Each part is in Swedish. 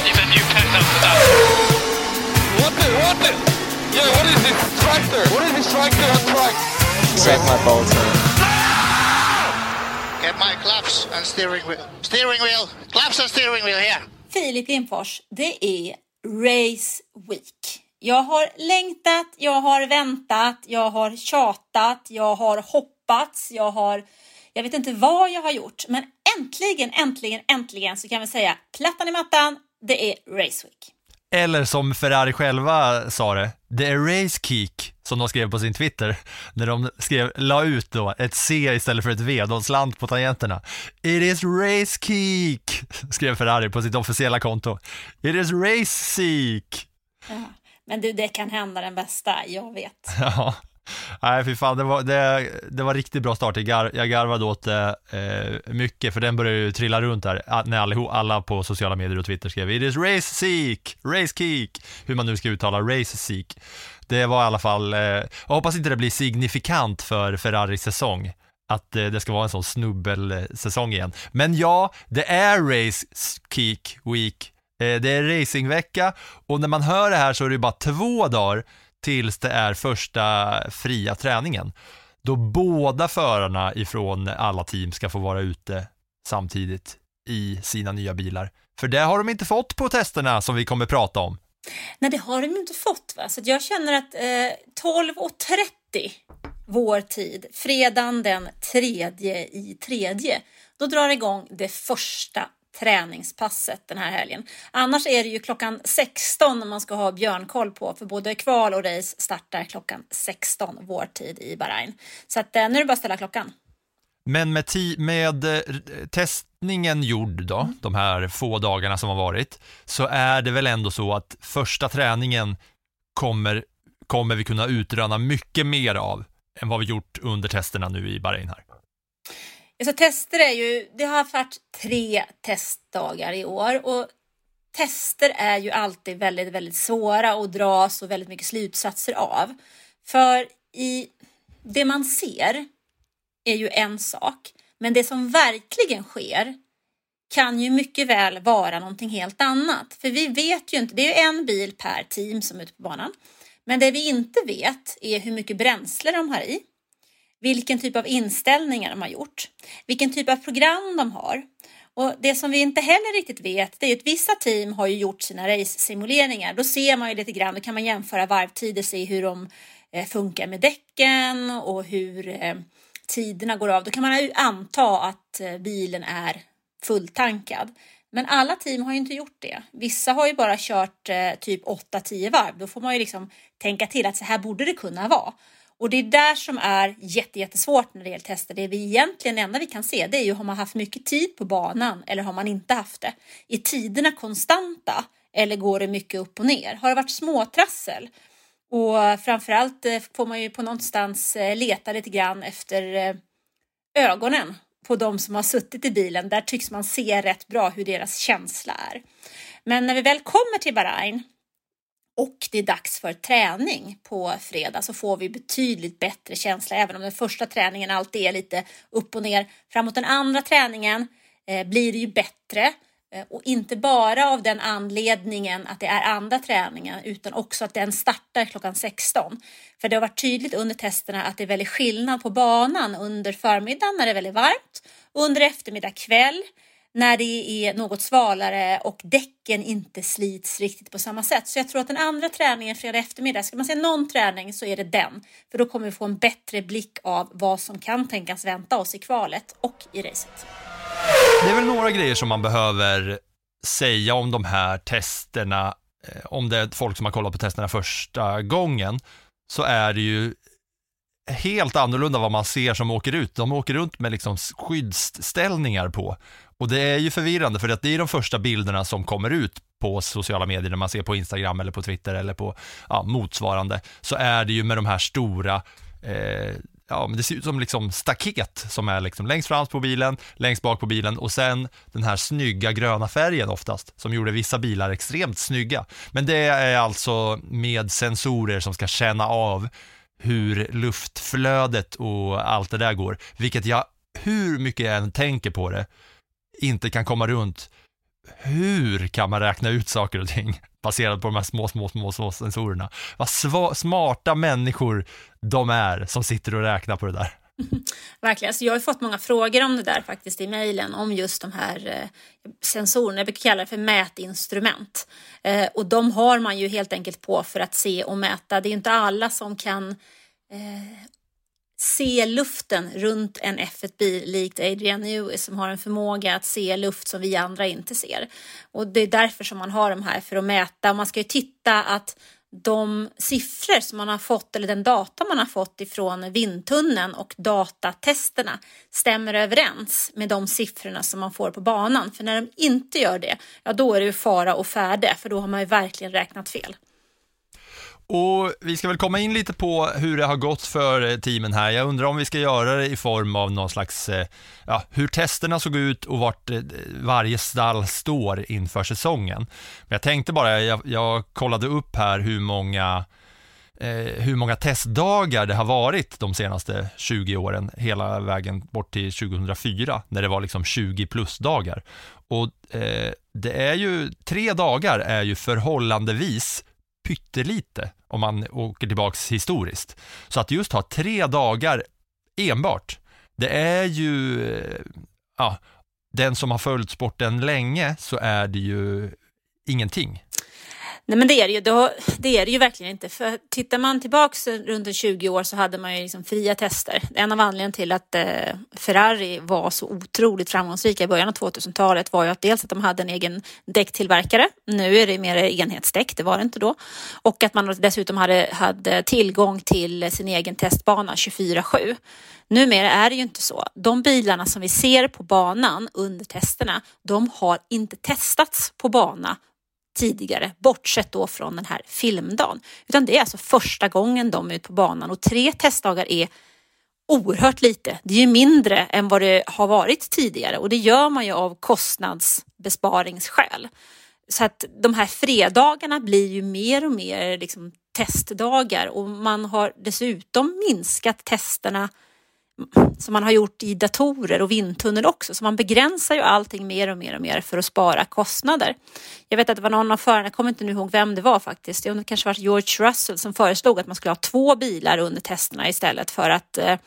I need a new test after that. What the, what the? Yeah, what is this tractor? What is this tractor on track? Suck my balls, man. Get my claps and steering wheel. Steering wheel. Claps and steering wheel here. Filip Lindfors, det är Race Week. Jag har längtat, jag har väntat, jag har tjatat, jag har hoppats, jag har... Jag vet inte vad jag har gjort, men äntligen, äntligen, äntligen så kan vi säga plattan i mattan, det är Race Week. Eller som Ferrari själva sa det, det är race kick, som de skrev på sin Twitter, när de skrev, la ut då ett C istället för ett V, de slant på tangenterna. It is race kick, skrev Ferrari på sitt officiella konto. It is race seek. Ja. Men du, det kan hända den bästa, jag vet. Ja. Nej, fy fan, det var, det, det var riktigt bra start. Jag, gar, jag garvade åt det eh, mycket, för den började ju trilla runt där, när alla, alla på sociala medier och Twitter skrev It is race seek, race kick, hur man nu ska uttala race seek. Det var i alla fall, eh, jag hoppas inte det blir signifikant för Ferraris säsong att eh, det ska vara en sån snubbelsäsong igen. Men ja, det är race kick week, eh, det är racingvecka och när man hör det här så är det bara två dagar tills det är första fria träningen. Då båda förarna ifrån alla team ska få vara ute samtidigt i sina nya bilar. För det har de inte fått på testerna som vi kommer prata om. Nej, det har de inte fått. Va? Så jag känner att eh, 12.30 vår tid, fredagen den tredje i tredje, då drar igång det första träningspasset den här helgen. Annars är det ju klockan 16 när man ska ha björnkoll på för både kval och race startar klockan 16 vår tid i Bahrain. Så att, eh, nu är det bara att ställa klockan. Men med, med eh, testningen gjord då, Mm. de här få dagarna som har varit, så är det väl ändå så att första träningen kommer, kommer vi kunna utröna mycket mer av än vad vi gjort under testerna nu i Bahrain här. Så tester är ju, det har varit tre testdagar i år och tester är ju alltid väldigt, väldigt svåra att dra så väldigt mycket slutsatser av. För i det man ser är ju en sak, men det som verkligen sker kan ju mycket väl vara någonting helt annat. För vi vet ju inte, det är ju en bil per team som är ute på banan. Men det vi inte vet är hur mycket bränsle de har i vilken typ av inställningar de har gjort, vilken typ av program de har. Och det som vi inte heller riktigt vet det är att vissa team har ju gjort sina race-simuleringar. Då ser man ju lite grann, då kan man jämföra varvtider, se hur de eh, funkar med däcken och hur eh, tiderna går av. Då kan man ju anta att eh, bilen är fulltankad. Men alla team har ju inte gjort det. Vissa har ju bara kört eh, typ 8-10 varv. Då får man ju liksom tänka till att så här borde det kunna vara. Och det är där som är jättesvårt när det gäller tester. Det vi egentligen det enda vi kan se det är ju har man haft mycket tid på banan eller har man inte haft det. Är tiderna konstanta eller går det mycket upp och ner? Har det varit småtrassel? Och framförallt eh, får man ju på någonstans eh, leta lite grann efter eh, ögonen på de som har suttit i bilen. Där tycks man se rätt bra hur deras känsla är. Men när vi väl kommer till Bahrain och det är dags för träning på fredag så får vi betydligt bättre känsla även om den första träningen alltid är lite upp och ner. Framåt den andra träningen eh, blir det ju bättre eh, och inte bara av den anledningen att det är andra träningen utan också att den startar klockan 16. För det har varit tydligt under testerna att det är väldigt skillnad på banan under förmiddagen när det är väldigt varmt och under eftermiddag kväll när det är något svalare och däcken inte slits riktigt på samma sätt. Så jag tror att den andra träningen fredag eftermiddag, ska man säga någon träning så är det den. För då kommer vi få en bättre blick av vad som kan tänkas vänta oss i kvalet och i racet. Det är väl några grejer som man behöver säga om de här testerna, eh, om det är folk som har kollat på testerna första gången, så är det ju helt annorlunda vad man ser som åker ut. De åker runt med liksom skyddsställningar på. Och det är ju förvirrande för att det är de första bilderna som kommer ut på sociala medier, när man ser på Instagram eller på Twitter eller på ja, motsvarande, så är det ju med de här stora eh, ja, men det ser ut som liksom staket som är liksom längst fram på bilen, längst bak på bilen och sen den här snygga gröna färgen oftast som gjorde vissa bilar extremt snygga. Men det är alltså med sensorer som ska känna av hur luftflödet och allt det där går, vilket jag, hur mycket jag än tänker på det, inte kan komma runt. Hur kan man räkna ut saker och ting baserat på de här små, små, små, små sensorerna? Vad sva, smarta människor de är som sitter och räknar på det där. Verkligen. Så jag har fått många frågor om det där faktiskt i mejlen om just de här eh, sensorerna. Jag brukar kalla det för mätinstrument. Eh, och de har man ju helt enkelt på för att se och mäta. Det är inte alla som kan eh, se luften runt en F1-bil likt Adrian Newey som har en förmåga att se luft som vi andra inte ser. Och det är därför som man har de här för att mäta. Man ska ju titta att de siffror som man har fått eller den data man har fått ifrån vindtunneln och datatesterna stämmer överens med de siffrorna som man får på banan. För när de inte gör det, ja då är det ju fara och färde för då har man ju verkligen räknat fel. Och vi ska väl komma in lite på hur det har gått för eh, teamen här. Jag undrar om vi ska göra det i form av någon slags, eh, ja, hur testerna såg ut och vart eh, varje stall står inför säsongen. Men jag tänkte bara, jag, jag kollade upp här hur många eh, hur många testdagar det har varit de senaste 20 åren, hela vägen bort till 2004, när det var liksom 20 plus dagar. Och eh, det är ju, tre dagar är ju förhållandevis pyttelite om man åker tillbaks historiskt. Så att just ha tre dagar enbart, det är ju, eh, ja, den som har följt sporten länge så är det ju ingenting. Nej men det är det ju, det är det ju verkligen inte. För tittar man tillbaks runt 20 år så hade man ju liksom fria tester. En av anledningarna till att eh, Ferrari var så otroligt framgångsrika i början av 2000-talet var ju att dels att de hade en egen däcktillverkare. Nu är det mer enhetsdäck, det var det inte då. Och att man dessutom hade, hade tillgång till sin egen testbana 24-7. Numera är det ju inte så. De bilarna som vi ser på banan under testerna, de har inte testats på bana tidigare, bortsett då från den här filmdagen. Utan det är alltså första gången de är ute på banan och tre testdagar är oerhört lite. Det är ju mindre än vad det har varit tidigare och det gör man ju av kostnadsbesparingsskäl. Så att de här fredagarna blir ju mer och mer liksom testdagar och man har dessutom minskat testerna som man har gjort i datorer och vindtunnel också. Så man begränsar ju allting mer och mer och mer för att spara kostnader. Jag vet att det var någon av förarna, jag kommer inte nu ihåg vem det var faktiskt, det kanske var George Russell som föreslog att man skulle ha två bilar under testerna istället för att eh,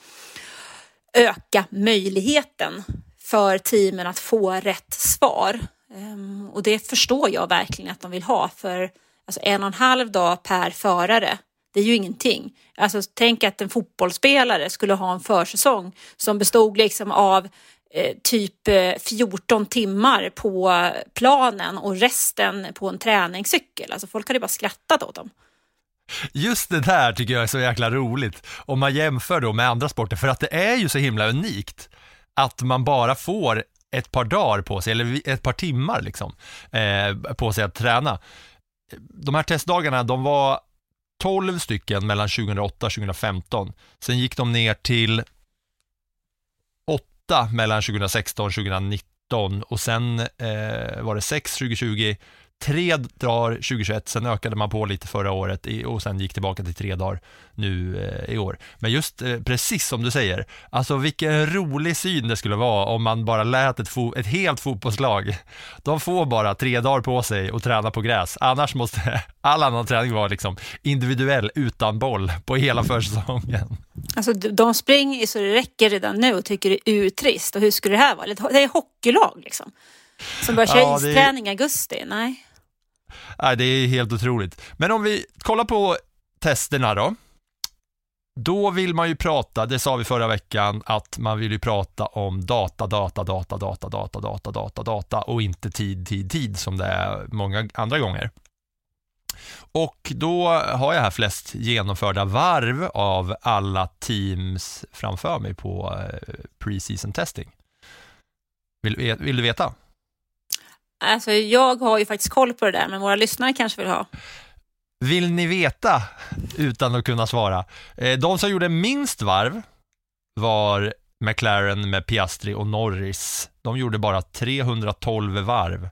öka möjligheten för teamen att få rätt svar. Ehm, och det förstår jag verkligen att de vill ha för alltså en och en halv dag per förare det är ju ingenting. Alltså tänk att en fotbollsspelare skulle ha en försäsong som bestod liksom av eh, typ eh, 14 timmar på planen och resten på en träningscykel. Alltså folk hade bara skrattat åt dem. Just det där tycker jag är så jäkla roligt om man jämför då med andra sporter för att det är ju så himla unikt att man bara får ett par dagar på sig, eller ett par timmar liksom, eh, på sig att träna. De här testdagarna, de var 12 stycken mellan 2008 och 2015. Sen gick de ner till 8 mellan 2016 och 2019 och sen eh, var det 6 2020 tre dagar 2021, sen ökade man på lite förra året och sen gick tillbaka till tre dagar nu eh, i år. Men just eh, precis som du säger, alltså vilken rolig syn det skulle vara om man bara lät ett, ett helt fotbollslag, de får bara tre dagar på sig att träna på gräs, annars måste all annan träning vara liksom individuell utan boll på hela försäsongen. Alltså de springer så det räcker redan nu och tycker det är urtrist och hur skulle det här vara? Det är hockeylag liksom. Som börjar köra ja, isträning i augusti? Nej. Nej, det är helt otroligt. Men om vi kollar på testerna då. Då vill man ju prata, det sa vi förra veckan, att man vill ju prata om data, data, data, data, data, data, data, data och inte tid, tid, tid som det är många andra gånger. Och då har jag här flest genomförda varv av alla teams framför mig på eh, pre-season testing. Vill, vill du veta? Alltså, jag har ju faktiskt koll på det där, men våra lyssnare kanske vill ha. Vill ni veta utan att kunna svara? Eh, de som gjorde minst varv var McLaren med Piastri och Norris. De gjorde bara 312 varv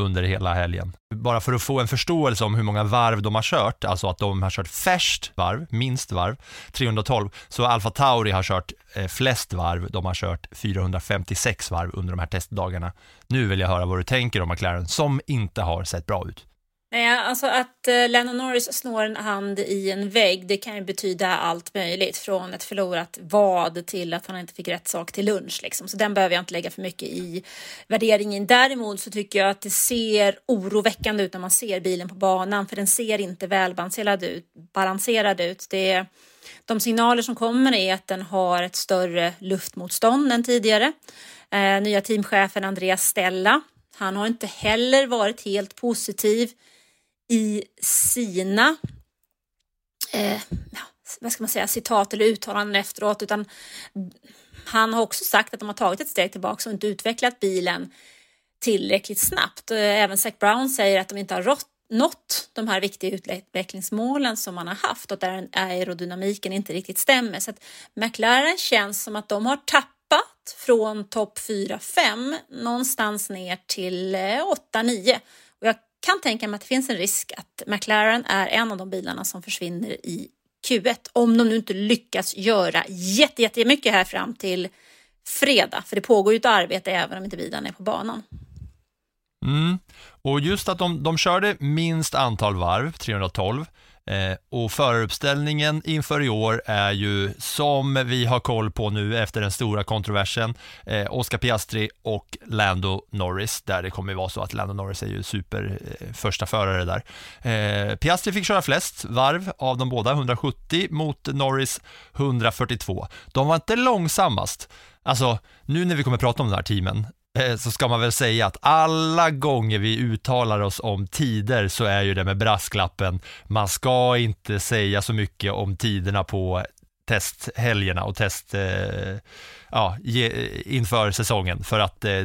under hela helgen. Bara för att få en förståelse om hur många varv de har kört, alltså att de har kört färst varv, minst varv, 312, så Alfa Tauri har kört eh, flest varv, de har kört 456 varv under de här testdagarna. Nu vill jag höra vad du tänker om McLaren, som inte har sett bra ut. Nej, alltså att eh, Lennon Norris snår en hand i en vägg, det kan ju betyda allt möjligt. Från ett förlorat vad till att han inte fick rätt sak till lunch. Liksom. Så den behöver jag inte lägga för mycket i värderingen. Däremot så tycker jag att det ser oroväckande ut när man ser bilen på banan, för den ser inte välbalanserad ut. Balanserad ut. Det de signaler som kommer är att den har ett större luftmotstånd än tidigare. Eh, nya teamchefen Andreas Stella, han har inte heller varit helt positiv i sina eh, vad ska man säga, citat eller uttalanden efteråt, utan han har också sagt att de har tagit ett steg tillbaka och inte utvecklat bilen tillräckligt snabbt. Eh, även Zac Brown säger att de inte har rått, nått de här viktiga utvecklingsmålen som man har haft och där aerodynamiken inte riktigt stämmer. Så att McLaren känns som att de har tappat från topp 4-5 någonstans ner till eh, 8-9. Och jag kan tänka mig att det finns en risk att McLaren är en av de bilarna som försvinner i Q1 om de nu inte lyckas göra jättemycket här fram till fredag. För det pågår ju ett arbete även om inte bilarna är på banan. Mm. Och just att de, de körde minst antal varv, 312, Eh, och föraruppställningen inför i år är ju, som vi har koll på nu efter den stora kontroversen, eh, Oscar Piastri och Lando Norris, där det kommer vara så att Lando Norris är ju super eh, första förare där. Piastri fick köra flest varv av de båda, 170 mot Norris 142. De var inte långsammast. Alltså, nu när vi kommer prata om de här teamen, Eh, så ska man väl säga att alla gånger vi uttalar oss om tider så är ju det med brasklappen, man ska inte säga så mycket om tiderna på testhelgerna och test, eh, ja, inför säsongen. För att eh,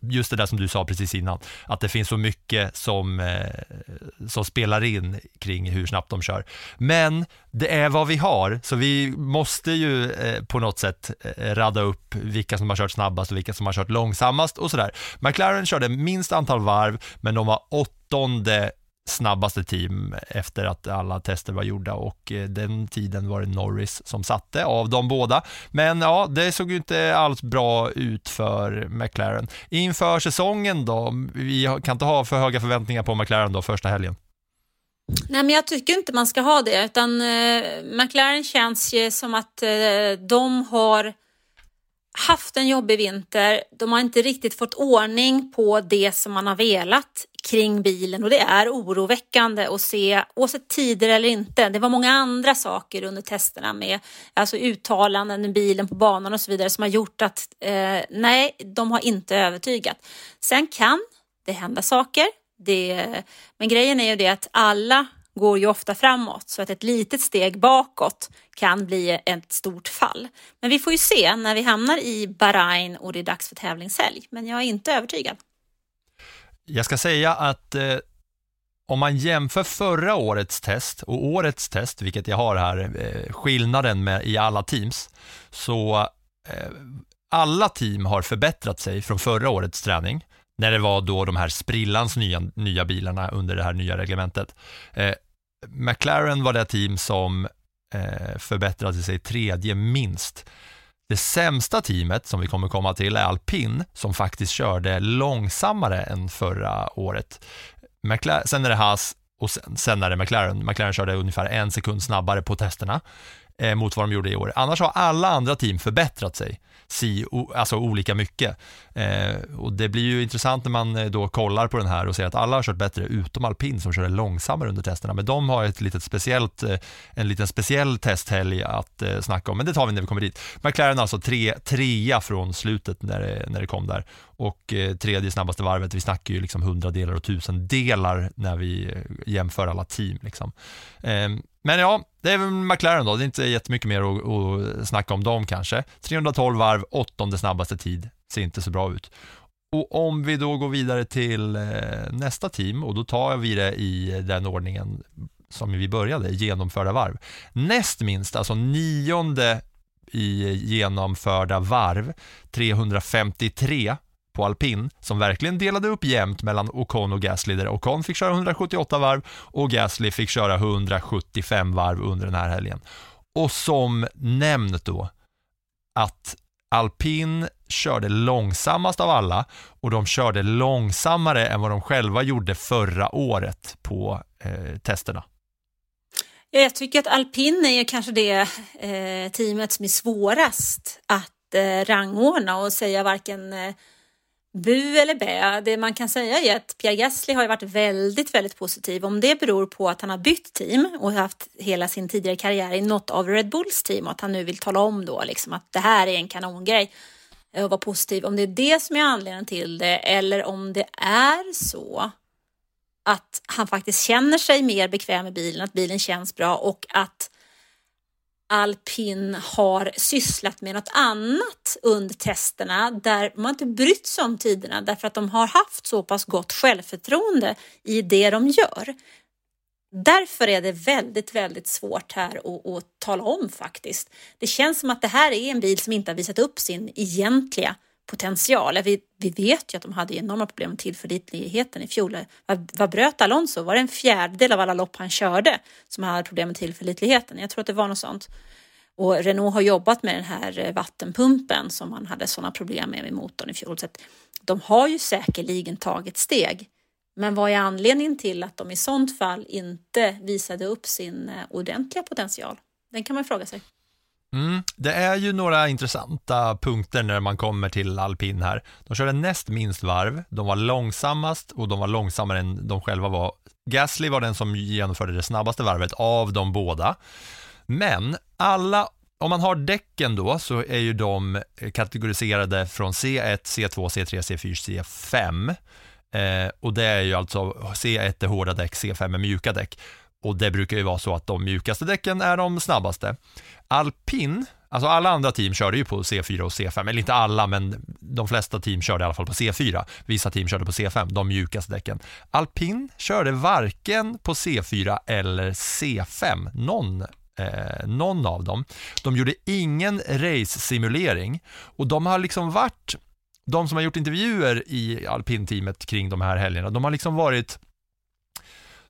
just det där som du sa precis innan, att det finns så mycket som, eh, som spelar in kring hur snabbt de kör. Men det är vad vi har, så vi måste ju eh, på något sätt eh, radda upp vilka som har kört snabbast och vilka som har kört långsammast och sådär. McLaren körde minst antal varv, men de var åttonde snabbaste team efter att alla tester var gjorda och eh, den tiden var det Norris som satte av de båda. Men ja, det såg ju inte alls bra ut för McLaren. Inför säsongen då, vi kan inte ha för höga förväntningar på McLaren då första helgen. Nej, men jag tycker inte man ska ha det, utan eh, McLaren känns ju som att eh, de har haft en jobbig vinter. De har inte riktigt fått ordning på det som man har velat kring bilen och det är oroväckande att se, oavsett tider eller inte. Det var många andra saker under testerna med alltså uttalanden i bilen på banan och så vidare som har gjort att eh, nej, de har inte övertygat. Sen kan det hända saker. Det, men grejen är ju det att alla går ju ofta framåt så att ett litet steg bakåt kan bli ett stort fall. Men vi får ju se när vi hamnar i Bahrain och det är dags för tävlingshelg. Men jag är inte övertygad. Jag ska säga att eh, om man jämför förra årets test och årets test, vilket jag har här, eh, skillnaden med, i alla teams, så eh, alla team har förbättrat sig från förra årets träning, när det var då de här sprillans nya, nya bilarna under det här nya reglementet. Eh, McLaren var det team som eh, förbättrade sig tredje minst. Det sämsta teamet som vi kommer komma till är Alpin som faktiskt körde långsammare än förra året. McLaren, sen är det Haas och sen, sen är det McLaren. McLaren körde ungefär en sekund snabbare på testerna eh, mot vad de gjorde i år. Annars har alla andra team förbättrat sig si, o, alltså olika mycket. Eh, och det blir ju intressant när man eh, då kollar på den här och ser att alla har kört bättre utom alpin som körde långsammare under testerna. Men de har ett litet speciellt, eh, en liten speciell testhelg att eh, snacka om, men det tar vi när vi kommer dit. McLaren alltså tre, trea från slutet när det, när det kom där och eh, tredje snabbaste varvet, vi snackar ju liksom hundradelar och tusendelar när vi eh, jämför alla team. Liksom. Eh, men ja, det är väl McLaren då, det är inte jättemycket mer att, att snacka om dem kanske. 312 varv, åttonde snabbaste tid, ser inte så bra ut. Och om vi då går vidare till eh, nästa team och då tar vi det i den ordningen som vi började, genomförda varv. Näst minst, alltså nionde i genomförda varv, 353 på alpin som verkligen delade upp jämnt mellan Ocon och Gasly där Ocon fick köra 178 varv och Gasly fick köra 175 varv under den här helgen. Och som nämnt då att alpin körde långsammast av alla och de körde långsammare än vad de själva gjorde förra året på eh, testerna. Jag tycker att alpin är kanske det eh, teamet som är svårast att eh, rangordna och säga varken eh, bu eller bä. Det man kan säga är att Pierre Gasly har varit väldigt, väldigt positiv. Om det beror på att han har bytt team och haft hela sin tidigare karriär i något av Red Bulls team och att han nu vill tala om då liksom att det här är en kanongrej eh, och vara positiv. Om det är det som är anledningen till det eller om det är så att han faktiskt känner sig mer bekväm i bilen, att bilen känns bra och att alpin har sysslat med något annat under testerna där man inte brytt sig om tiderna därför att de har haft så pass gott självförtroende i det de gör. Därför är det väldigt, väldigt svårt här att, att tala om faktiskt. Det känns som att det här är en bil som inte har visat upp sin egentliga potential. Vi, vi vet ju att de hade enorma problem med tillförlitligheten i fjol. Vad, vad bröt Alonso? Var det en fjärdedel av alla lopp han körde som hade problem med tillförlitligheten? Jag tror att det var något sånt. Och Renault har jobbat med den här eh, vattenpumpen som man hade sådana problem med med motorn i fjol. Så att de har ju säkerligen tagit steg. Men vad är anledningen till att de i sånt fall inte visade upp sin eh, ordentliga potential? Den kan man fråga sig. Mm, det är ju några intressanta punkter när man kommer till alpin här. De körde näst minst varv, de var långsammast och de var långsammare än de själva var. Gasly var den som genomförde det snabbaste varvet av de båda. Men alla om man har däcken då så är ju de kategoriserade från C1, C2, C3, C4, C5. Eh, och det är ju alltså C1 är hårda däck, C5 är mjuka däck. Och det brukar ju vara så att de mjukaste däcken är de snabbaste. Alpin, alltså alla andra team körde ju på C4 och C5, eller inte alla, men de flesta team körde i alla fall på C4. Vissa team körde på C5, de mjukaste däcken. Alpin körde varken på C4 eller C5, någon Eh, någon av dem. De gjorde ingen race-simulering och de har liksom varit, de som har gjort intervjuer i alpinteamet kring de här helgerna, de har liksom varit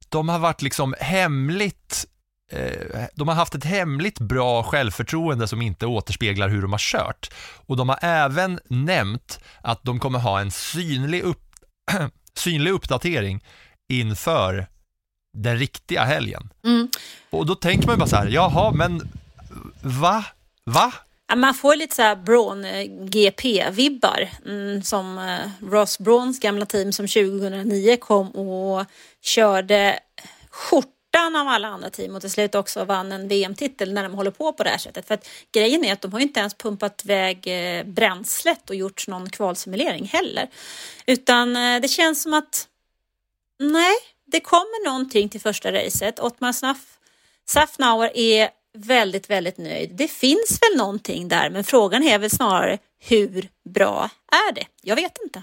de har varit liksom hemligt eh, de har haft ett hemligt bra självförtroende som inte återspeglar hur de har kört. Och de har även nämnt att de kommer ha en synlig, upp, synlig uppdatering inför den riktiga helgen. Mm. Och då tänker man bara så här, jaha, men va? Va? Man får lite så här Braun eh, GP-vibbar mm, som eh, Ross Brauns gamla team som 2009 kom och körde skjortan av alla andra team och till slut också vann en VM-titel när de håller på på det här sättet. För att grejen är att de har inte ens pumpat iväg eh, bränslet och gjort någon kvalsimulering heller. Utan eh, det känns som att nej, det kommer någonting till första racet. Ottmar Safnauer är väldigt, väldigt nöjd. Det finns väl någonting där, men frågan är väl snarare hur bra är det? Jag vet inte.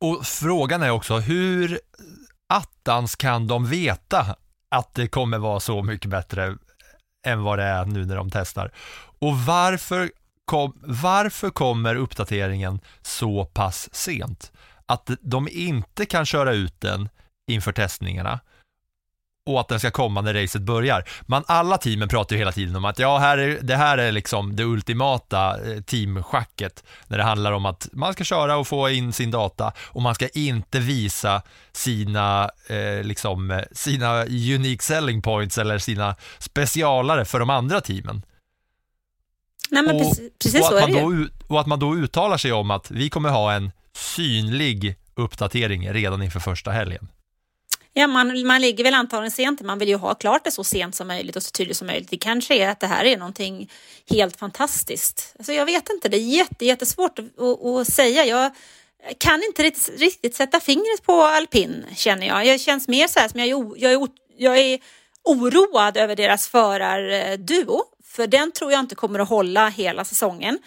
Och frågan är också hur attans kan de veta att det kommer vara så mycket bättre än vad det är nu när de testar? Och varför, kom, varför kommer uppdateringen så pass sent? Att de inte kan köra ut den inför testningarna och att den ska komma när racet börjar. Man, alla teamen pratar ju hela tiden om att ja, här är, det här är liksom det ultimata eh, teamschacket när det handlar om att man ska köra och få in sin data och man ska inte visa sina, eh, liksom, sina unique selling points eller sina specialare för de andra teamen. Nej, men och, precis, och så är det då, Och att man då uttalar sig om att vi kommer ha en synlig uppdatering redan inför första helgen. Ja, man, man ligger väl antagligen sent. Man vill ju ha klart det så sent som möjligt och så tydligt som möjligt. Det kanske är att det här är någonting helt fantastiskt. Alltså jag vet inte, det är jätte, jättesvårt att, att, att säga. Jag kan inte riktigt, riktigt sätta fingret på alpin känner jag. Jag känns mer så här som jag är, jag är, jag är oroad över deras förarduo. För den tror jag inte kommer att hålla hela säsongen.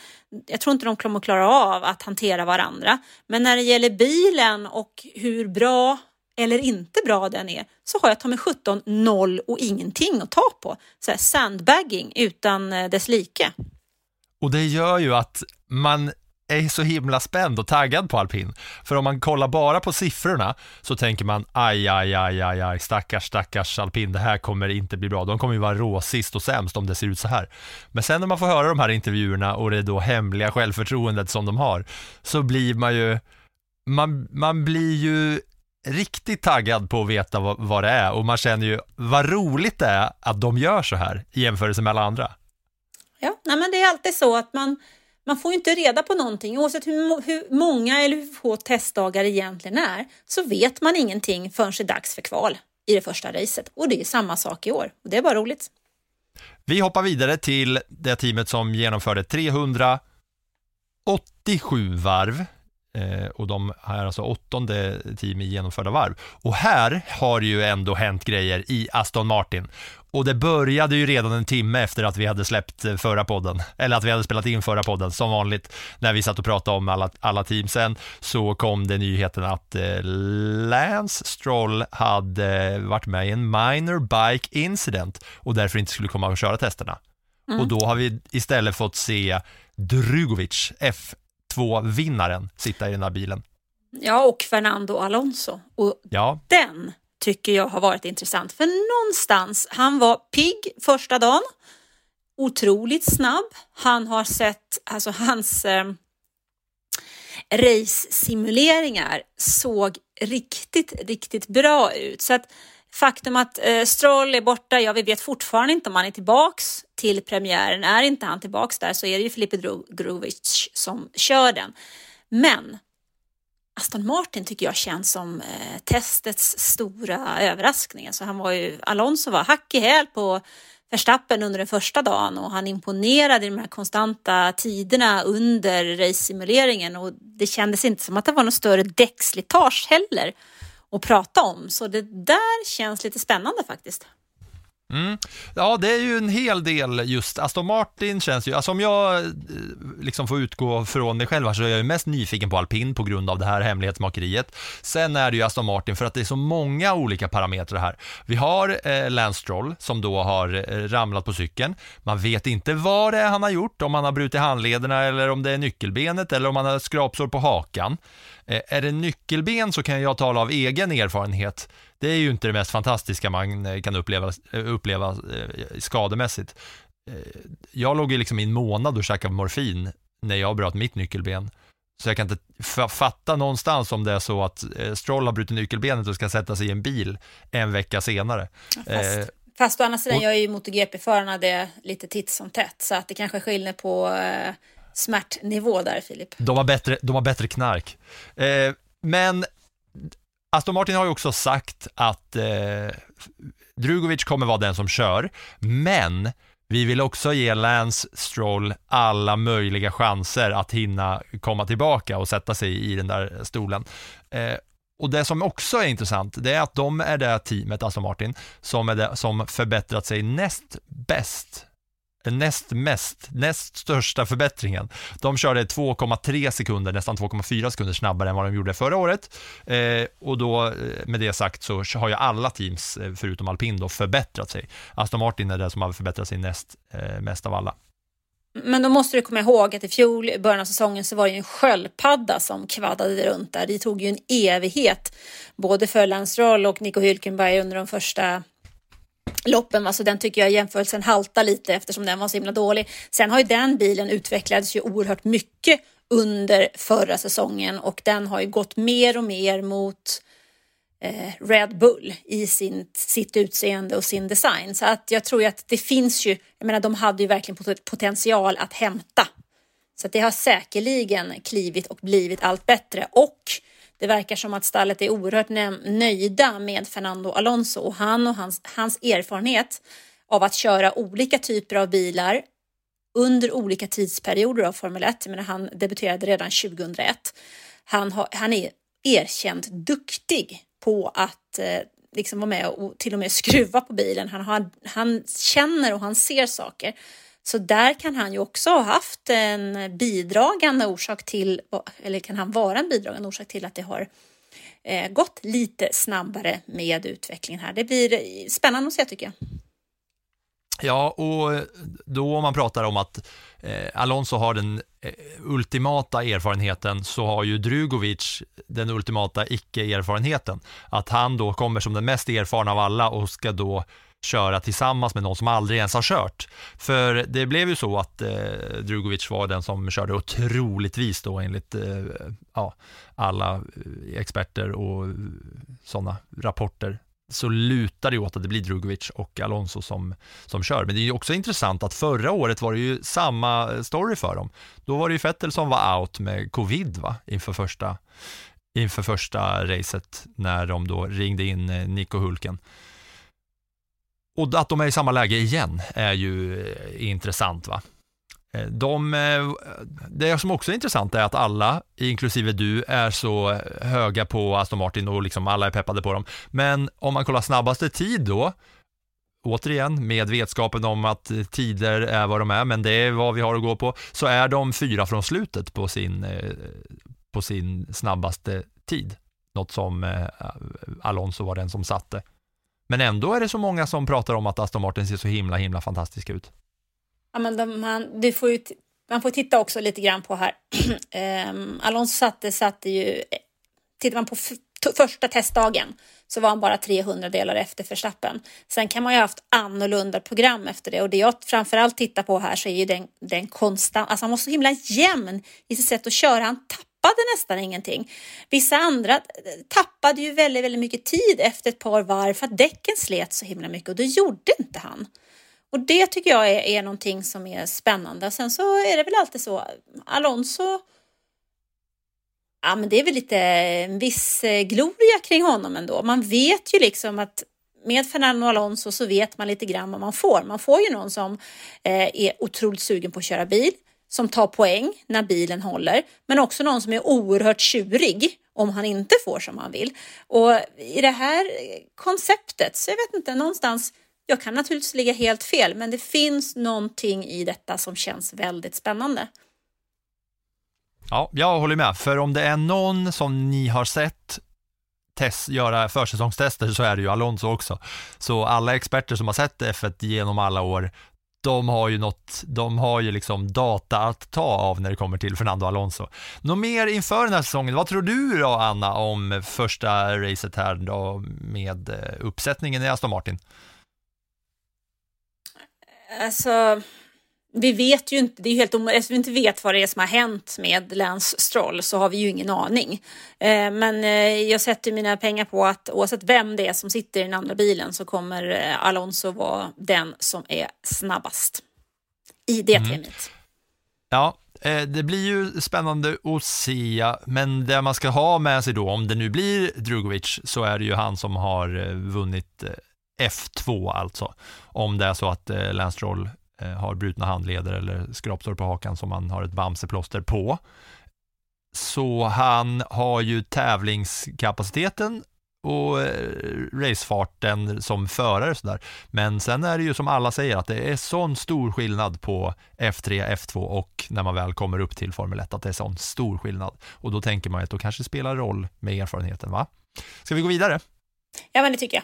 Jag tror inte de kommer att klara av att hantera varandra. Men när det gäller bilen och hur bra eller inte bra den är så har jag ta mig 17 noll och ingenting att ta på. Så här sandbagging utan eh, dess like. Och det gör ju att man är så himla spänd och taggad på alpin. För om man kollar bara på siffrorna så tänker man aj, aj, aj, aj, aj, stackars, stackars alpin, det här kommer inte bli bra. De kommer ju vara råsist och sämst om det ser ut så här. Men sen när man får höra de här intervjuerna och det då hemliga självförtroendet som de har, så blir man ju, man, man blir ju riktigt taggad på att veta vad, vad det är och man känner ju vad roligt det är att de gör så här i jämförelse med alla andra. Ja, nej men det är alltid så att man man får inte reda på någonting. Oavsett hur, hur många eller hur få testdagar det egentligen är så vet man ingenting förrän det är dags för kval i det första racet. Och det är samma sak i år. Och det är bara roligt. Vi hoppar vidare till det teamet som genomförde 387 varv och de är alltså åttonde team i genomförda varv. Och här har ju ändå hänt grejer i Aston Martin. Och det började ju redan en timme efter att vi hade släppt eh, förra podden, eller att vi hade spelat in förra podden, som vanligt när vi satt och pratade om alla, alla team. Sen så kom det nyheten att eh, Lance Stroll hade varit med i en minor bike incident och därför inte skulle komma och köra testerna. Mm. Och då har vi istället fått se Drugovic, F två-vinnaren sitta i den här bilen. Ja, och Fernando Alonso. Och ja. den tycker jag har varit intressant. För någonstans, han var pigg första dagen, otroligt snabb. Han har sett, alltså hans eh, race-simuleringar såg riktigt, riktigt bra ut. Så att faktum att eh, Stroll är borta, ja vi vet fortfarande inte om han är tillbaks till premiären. Är inte han tillbaks där så är det ju Filipe Grovic som kör den. Men Aston Martin tycker jag känns som eh, testets stora överraskning. Alltså han var ju, Alonso var hack i häl på Verstappen under den första dagen och han imponerade i de här konstanta tiderna under race-simuleringen och det kändes inte som att det var något större däckslitage heller att prata om. Så det där känns lite spännande faktiskt. Mm. Ja, det är ju en hel del just Aston Martin känns ju, alltså om jag eh, liksom får utgå från det själv så är jag ju mest nyfiken på alpin på grund av det här hemlighetsmakeriet. Sen är det ju Aston Martin för att det är så många olika parametrar här. Vi har eh, Lance Stroll som då har eh, ramlat på cykeln. Man vet inte vad det är han har gjort, om han har brutit handlederna eller om det är nyckelbenet eller om han har skrapsår på hakan. Eh, är det nyckelben så kan jag tala av egen erfarenhet. Det är ju inte det mest fantastiska man eh, kan uppleva, eh, uppleva skademässigt. Jag låg ju liksom i en månad och käkade morfin när jag bröt mitt nyckelben. Så jag kan inte fatta någonstans om det är så att Stroll har brutit nyckelbenet och ska sätta sig i en bil en vecka senare. Fast, eh, fast å andra sidan och, gör ju MotoGP-förarna det lite titt som tätt, så att det kanske är skillnad på eh, smärtnivå där, Filip. De har bättre, de har bättre knark. Eh, men Aston Martin har ju också sagt att eh, Drugovic kommer vara den som kör, men vi vill också ge Lance Stroll alla möjliga chanser att hinna komma tillbaka och sätta sig i den där stolen. Eh, och det som också är intressant, det är att de är det teamet, Aston Martin, som, är det, som förbättrat sig näst bäst näst mest, näst största förbättringen. De körde 2,3 sekunder, nästan 2,4 sekunder snabbare än vad de gjorde förra året. Eh, och då, eh, med det sagt, så har ju alla teams, eh, förutom alpin, då, förbättrat sig. Aston Martin är det som har förbättrat sig näst eh, mest av alla. Men då måste du komma ihåg att i fjol, i början av säsongen, så var det ju en sköldpadda som kvaddade runt där. Det tog ju en evighet, både för Lance Roll och Nico Hülkenberg under de första loppen, alltså den tycker jag jämförelsen haltar lite eftersom den var så himla dålig. Sen har ju den bilen utvecklats ju oerhört mycket under förra säsongen och den har ju gått mer och mer mot eh, Red Bull i sin, sitt utseende och sin design. Så att jag tror ju att det finns ju, jag menar de hade ju verkligen potential att hämta. Så att det har säkerligen klivit och blivit allt bättre och det verkar som att stallet är oerhört nöjda med Fernando Alonso och han och hans, hans erfarenhet av att köra olika typer av bilar under olika tidsperioder av Formel 1. Jag menar, han debuterade redan 2001. han, har, han är erkänt duktig på att eh, liksom vara med och till och med skruva på bilen. Han, har, han känner och han ser saker. Så där kan han ju också ha haft en bidragande orsak till, eller kan han vara en bidragande orsak till att det har eh, gått lite snabbare med utvecklingen här. Det blir spännande att se tycker jag. Ja, och då om man pratar om att eh, Alonso har den eh, ultimata erfarenheten så har ju Drugovic den ultimata icke-erfarenheten. Att han då kommer som den mest erfarna av alla och ska då köra tillsammans med någon som aldrig ens har kört. För det blev ju så att eh, Drugovic var den som körde otroligtvis då enligt eh, ja, alla eh, experter och eh, sådana rapporter så lutar det åt att det blir Drugovic och Alonso som, som kör. Men det är ju också intressant att förra året var det ju samma eh, story för dem. Då var det ju Vettel som var out med covid va? inför första inför första racet när de då ringde in Nico Hulken. Och att de är i samma läge igen är ju eh, intressant. va. Eh, de, eh, det som också är intressant är att alla, inklusive du, är så höga på Aston Martin och liksom alla är peppade på dem. Men om man kollar snabbaste tid då, återigen med vetskapen om att tider är vad de är, men det är vad vi har att gå på, så är de fyra från slutet på sin, på sin snabbaste tid. Något som Alonso var den som satte. Men ändå är det så många som pratar om att Aston Martin ser så himla, himla fantastisk ut. Ja, men de, man, du får ju, man får titta också lite grann på här. um, Alonso satte, satte ju, tittar man på första testdagen så var han bara 300 delar efter förstappen. Sen kan man ju ha haft annorlunda program efter det och det jag framförallt tittar på här så är ju den, den konstant, alltså han var så himla jämn i sitt sätt att köra. Han tappade Tappade nästan ingenting. Vissa andra eh, tappade ju väldigt, väldigt mycket tid efter ett par varv för att däcken slet så himla mycket och det gjorde inte han. Och det tycker jag är, är någonting som är spännande. Sen så är det väl alltid så, Alonso, ja men det är väl lite en viss eh, gloria kring honom ändå. Man vet ju liksom att med Fernando Alonso så vet man lite grann vad man får. Man får ju någon som eh, är otroligt sugen på att köra bil, som tar poäng när bilen håller, men också någon som är oerhört tjurig om han inte får som han vill. Och i det här konceptet så jag vet inte, någonstans jag kan naturligtvis ligga helt fel, men det finns någonting i detta som känns väldigt spännande. Ja, jag håller med, för om det är någon som ni har sett test, göra försäsongstester så är det ju Alonso också. Så alla experter som har sett F1 genom alla år, de har ju något, de har ju liksom data att ta av när det kommer till Fernando Alonso. Något mer inför den här säsongen, vad tror du då Anna om första racet här då med eh, uppsättningen i Aston Martin? Alltså, vi vet ju inte, det är helt omöjligt, eftersom vi inte vet vad det är som har hänt med Lance Stroll så har vi ju ingen aning. Eh, men eh, jag sätter mina pengar på att oavsett vem det är som sitter i den andra bilen så kommer eh, Alonso vara den som är snabbast i det mm. teamet. Ja, det blir ju spännande att se, men det man ska ha med sig då, om det nu blir Drugovic, så är det ju han som har vunnit F2 alltså. Om det är så att Lance Stroll Eh, har brutna handleder eller skrapsår på hakan som man har ett bamseplåster på. Så han har ju tävlingskapaciteten och eh, racefarten som förare. Sådär. Men sen är det ju som alla säger att det är sån stor skillnad på F3, F2 och när man väl kommer upp till Formel 1 att det är sån stor skillnad. Och då tänker man att då kanske det spelar roll med erfarenheten. va? Ska vi gå vidare? Ja, men det tycker jag.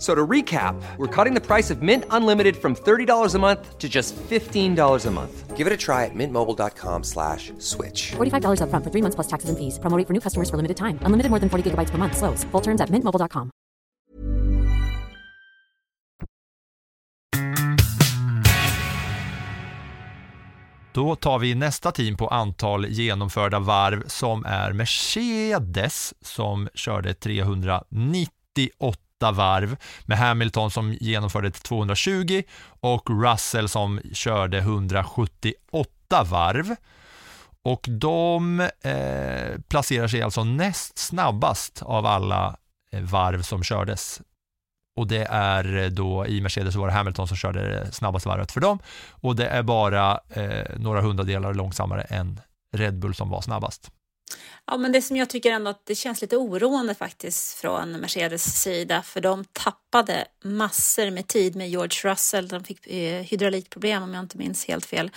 So to recap, we're cutting the price of Mint Unlimited from $30 a month to just $15 a month. Give it a try at mintmobile.com slash switch. $45 up front for three months plus taxes and fees. Promoting for new customers for limited time. Unlimited more than 40 gigabytes per month. Slows. Full terms at mintmobile.com. Då tar vi nästa team på antal genomförda varv som är Mercedes som körde 398 åtta varv med Hamilton som genomförde ett 220 och Russell som körde 178 varv. Och de eh, placerar sig alltså näst snabbast av alla eh, varv som kördes. Och det är eh, då i Mercedes var det Hamilton som körde det snabbaste varvet för dem och det är bara eh, några hundradelar långsammare än Red Bull som var snabbast. Ja, men det som jag tycker ändå att det känns lite oroande faktiskt från Mercedes sida, för de tappade massor med tid med George Russell. De fick eh, hydraulikproblem om jag inte minns helt fel.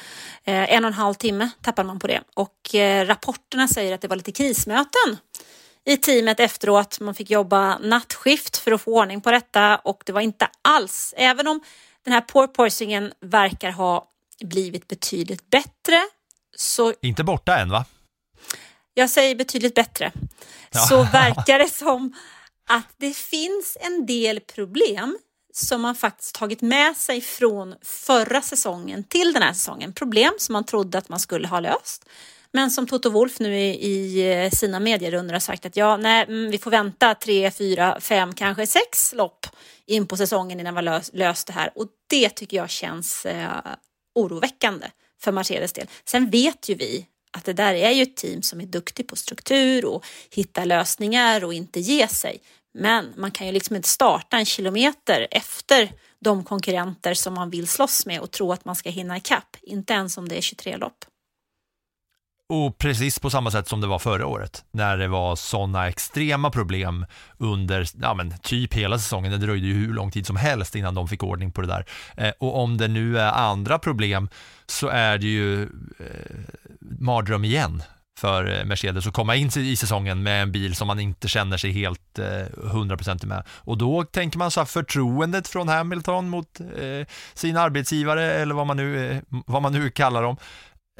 Eh, en och en halv timme tappade man på det och eh, rapporterna säger att det var lite krismöten i teamet efteråt. Man fick jobba nattskift för att få ordning på detta och det var inte alls, även om den här porpoisingen verkar ha blivit betydligt bättre så Inte borta än va? Jag säger betydligt bättre, så verkar det som att det finns en del problem som man faktiskt tagit med sig från förra säsongen till den här säsongen. Problem som man trodde att man skulle ha löst. Men som Toto Wolf nu i, i sina medierundor har sagt att ja, nej, mm, vi får vänta tre, fyra, fem, kanske sex lopp in på säsongen innan vi har löst, löst det här. Och det tycker jag känns eh, oroväckande för Mercedes del. Sen vet ju vi att det där är ju ett team som är duktig på struktur och hitta lösningar och inte ge sig. Men man kan ju liksom inte starta en kilometer efter de konkurrenter som man vill slåss med och tro att man ska hinna ikapp. Inte ens om det är 23 lopp. Och precis på samma sätt som det var förra året, när det var sådana extrema problem under ja, men typ hela säsongen. Det dröjde ju hur lång tid som helst innan de fick ordning på det där. Eh, och om det nu är andra problem så är det ju eh, mardröm igen för eh, Mercedes att komma in i säsongen med en bil som man inte känner sig helt eh, 100% med. Och då tänker man så här, förtroendet från Hamilton mot eh, sina arbetsgivare eller vad man nu, eh, vad man nu kallar dem.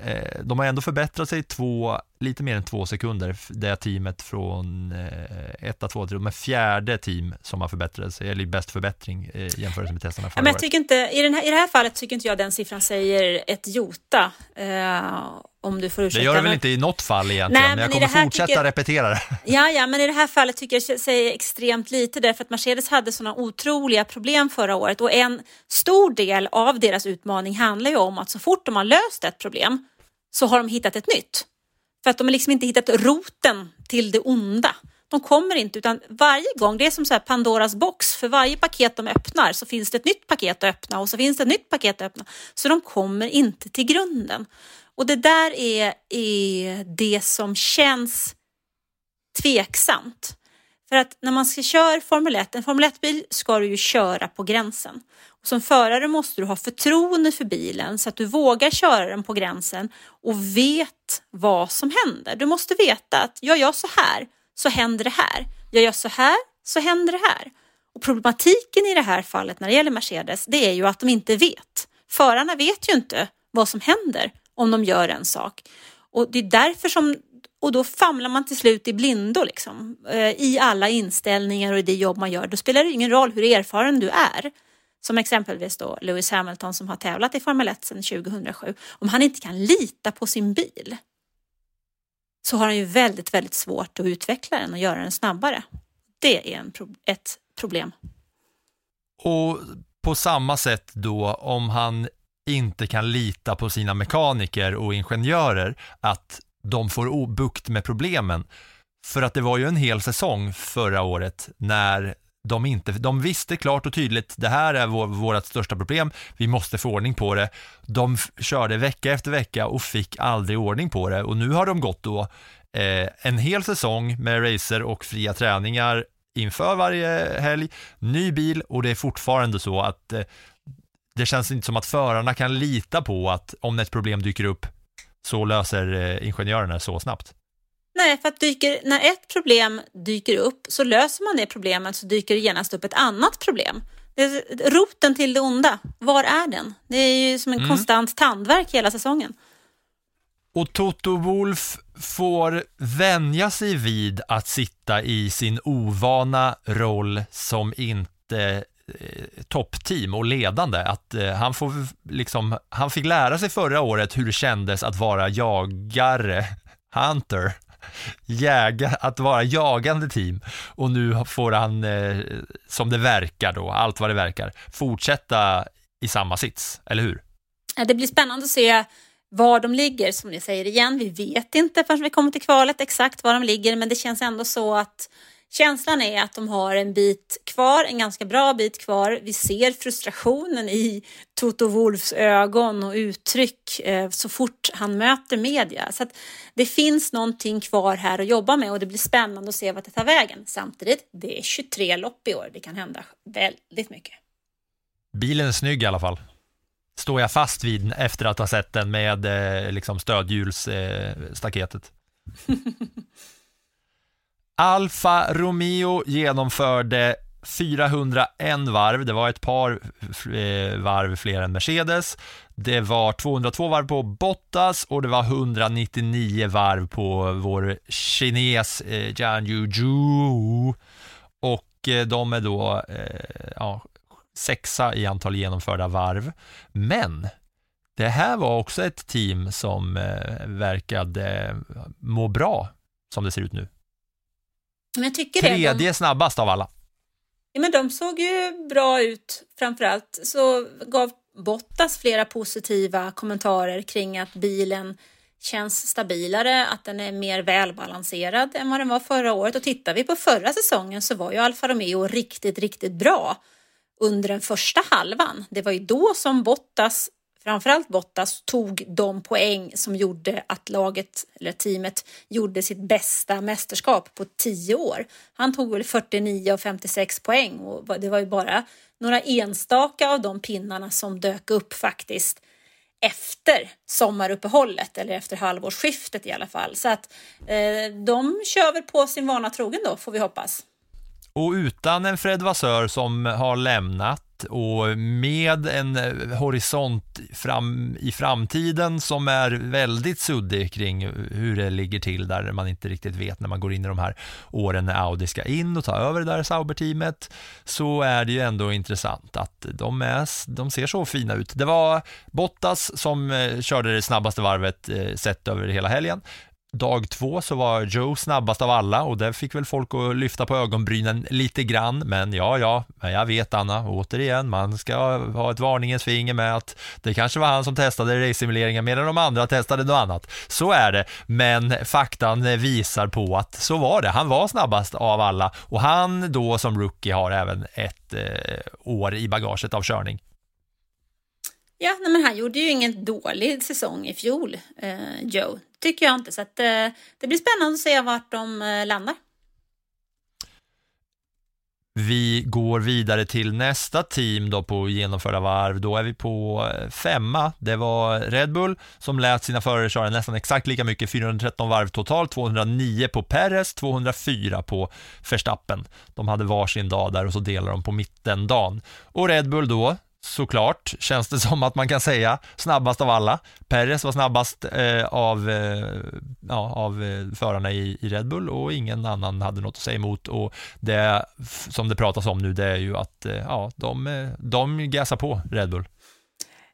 Eh, de har ändå förbättrat sig två, lite mer än två sekunder, det teamet från eh, etta, två, tre, de är fjärde team som har förbättrat sig, eller bäst förbättring eh, i jämförelse med testerna Ja, förra men jag året. tycker inte, i, den här, I det här fallet tycker inte jag den siffran säger ett jota. Eh, om du får Det ursäkta. gör det väl inte i något fall egentligen, Nej, men jag men kommer det fortsätta tycker- repetera det. Ja, ja, men i det här fallet tycker jag det säger extremt lite därför att Mercedes hade sådana otroliga problem förra året och en stor del av deras utmaning handlar ju om att så fort de har löst ett problem så har de hittat ett nytt. För att de har liksom inte hittat roten till det onda. De kommer inte, utan varje gång, det är som så här Pandoras box, för varje paket de öppnar så finns det ett nytt paket att öppna och så finns det ett nytt paket att öppna. Så de kommer inte till grunden. Och det där är, är det som känns tveksamt. För att när man ska köra Formel 1, en Formel 1-bil ska du ju köra på gränsen. Och som förare måste du ha förtroende för bilen så att du vågar köra den på gränsen och vet vad som händer. Du måste veta att gör jag så här så händer det här. Gör jag så här så händer det här. Och problematiken i det här fallet när det gäller Mercedes, det är ju att de inte vet. Förarna vet ju inte vad som händer om de gör en sak. Och det är därför som och då famlar man till slut i blindo liksom, eh, i alla inställningar och i det jobb man gör. Då spelar det ingen roll hur erfaren du är. Som exempelvis då Lewis Hamilton som har tävlat i Formel 1 sedan 2007. Om han inte kan lita på sin bil så har han ju väldigt, väldigt svårt att utveckla den och göra den snabbare. Det är en pro- ett problem. Och på samma sätt då, om han inte kan lita på sina mekaniker och ingenjörer, att de får bukt med problemen. För att det var ju en hel säsong förra året när de inte, de visste klart och tydligt, det här är vår, vårt största problem, vi måste få ordning på det. De körde vecka efter vecka och fick aldrig ordning på det och nu har de gått då eh, en hel säsong med racer och fria träningar inför varje helg, ny bil och det är fortfarande så att eh, det känns inte som att förarna kan lita på att om ett problem dyker upp så löser eh, ingenjörerna så snabbt. Nej, för att dyker, när ett problem dyker upp så löser man det problemet så dyker det genast upp ett annat problem. Det roten till det onda, var är den? Det är ju som en Mm. konstant tandvärk hela säsongen. Och Toto Wolf får vänja sig vid att sitta i sin ovana roll som inte eh, toppteam och ledande. Att eh, han, får liksom, han fick lära sig förra året hur det kändes att vara jagare, hunter, jäga, att vara jagande team och nu får han, eh, som det verkar då, allt vad det verkar, fortsätta i samma sits, eller hur? Det blir spännande att se var de ligger, som ni säger igen. Vi vet inte förrän vi kommer till kvalet exakt var de ligger, men det känns ändå så att känslan är att de har en bit kvar, en ganska bra bit kvar. Vi ser frustrationen i Toto Wolfs ögon och uttryck eh, så fort han möter media. Så att det finns någonting kvar här att jobba med och det blir spännande att se vart det tar vägen. Samtidigt, det är 23 lopp i år. Det kan hända väldigt mycket. Bilen är snygg i alla fall. Står jag fast vid efter att ha sett den med eh, liksom stödhjulsstaketet. Alfa Romeo genomförde 401 varv, det var ett par eh, varv fler än Mercedes. Det var 202 varv på Bottas och det var 199 varv på vår kines eh, Jian Yuju. Och eh, de är då eh, ja, sexa i antal genomförda varv. Men det här var också ett team som eh, verkade må bra som det ser ut nu. Men jag tycker Tredje det, de... snabbast av alla. Ja, men de såg ju bra ut. Framförallt så gav Bottas flera positiva kommentarer kring att bilen känns stabilare, att den är mer välbalanserad än vad den var förra året. Och tittar vi på förra säsongen så var ju Alfa Romeo riktigt, riktigt bra under den första halvan. Det var ju då som Bottas framförallt Bottas tog de poäng som gjorde att laget eller teamet gjorde sitt bästa mästerskap på tio år. Han tog väl 49 och 56 poäng och det var ju bara några enstaka av de pinnarna som dök upp faktiskt efter sommaruppehållet eller efter halvårsskiftet i alla fall. Så att eh, de kör väl på sin vana trogen då får vi hoppas. Och utan en Fred Vassör som har lämnat och med en eh, horisont fram, i framtiden som är väldigt suddig kring hur det ligger till där man inte riktigt vet när man går in i de här åren när Audi ska in och ta över det där Sauber-teamet så är det ju ändå intressant att de, är, de ser så fina ut. Det var Bottas som eh, körde det snabbaste varvet eh, sett över hela helgen. Dag två så var Joe snabbast av alla och det fick väl folk att lyfta på ögonbrynen lite grann. Men ja, ja, jag vet Anna, återigen, man ska ha ett varningens finger med att det kanske var han som testade racesimuleringen medan de andra testade något annat. Så är det, men faktan visar på att så var det. Han var snabbast av alla och han då som rookie har även ett eh, år i bagaget av körning. Ja, men han gjorde ju ingen dålig säsong i fjol, eh, Joe. Tycker jag inte. Så att, eh, det blir spännande att se vart de eh, landar. Vi går vidare till nästa team då på genomförda varv. Då är vi på eh, femma. Det var Red Bull som lät sina förare köra nästan exakt lika mycket, 413 varv totalt, 209 på Perez, 204 på Verstappen. De hade varsin dag där och så delar de på mittendagen. Och Red Bull då, såklart, känns det som att man kan säga, snabbast av alla. Perez var snabbast eh, av, eh, ja, av eh, förarna i, i, Red Bull och ingen annan hade något att säga emot och det som det pratas om nu det är ju att eh, ja, de, eh, de gasar på Red Bull.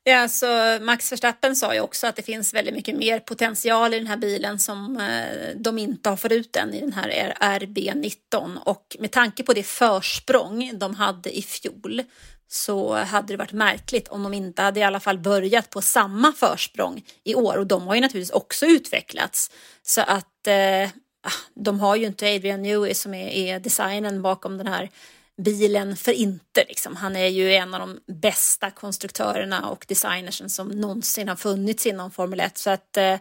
Ja, så Max Verstappen sa ju också att det finns väldigt mycket mer potential i den här bilen som eh, de inte har fått ut än i den här RB19 och med tanke på det försprång de hade i fjol så hade det varit märkligt om de inte hade i alla fall börjat på samma försprång i år och de har ju naturligtvis också utvecklats så att eh, ah, de har ju inte Adrian Newey som är, är designen bakom den här bilen för inte. Liksom. Han är ju en av de bästa konstruktörerna och designersen som någonsin har funnits inom Formel 1 så att eh,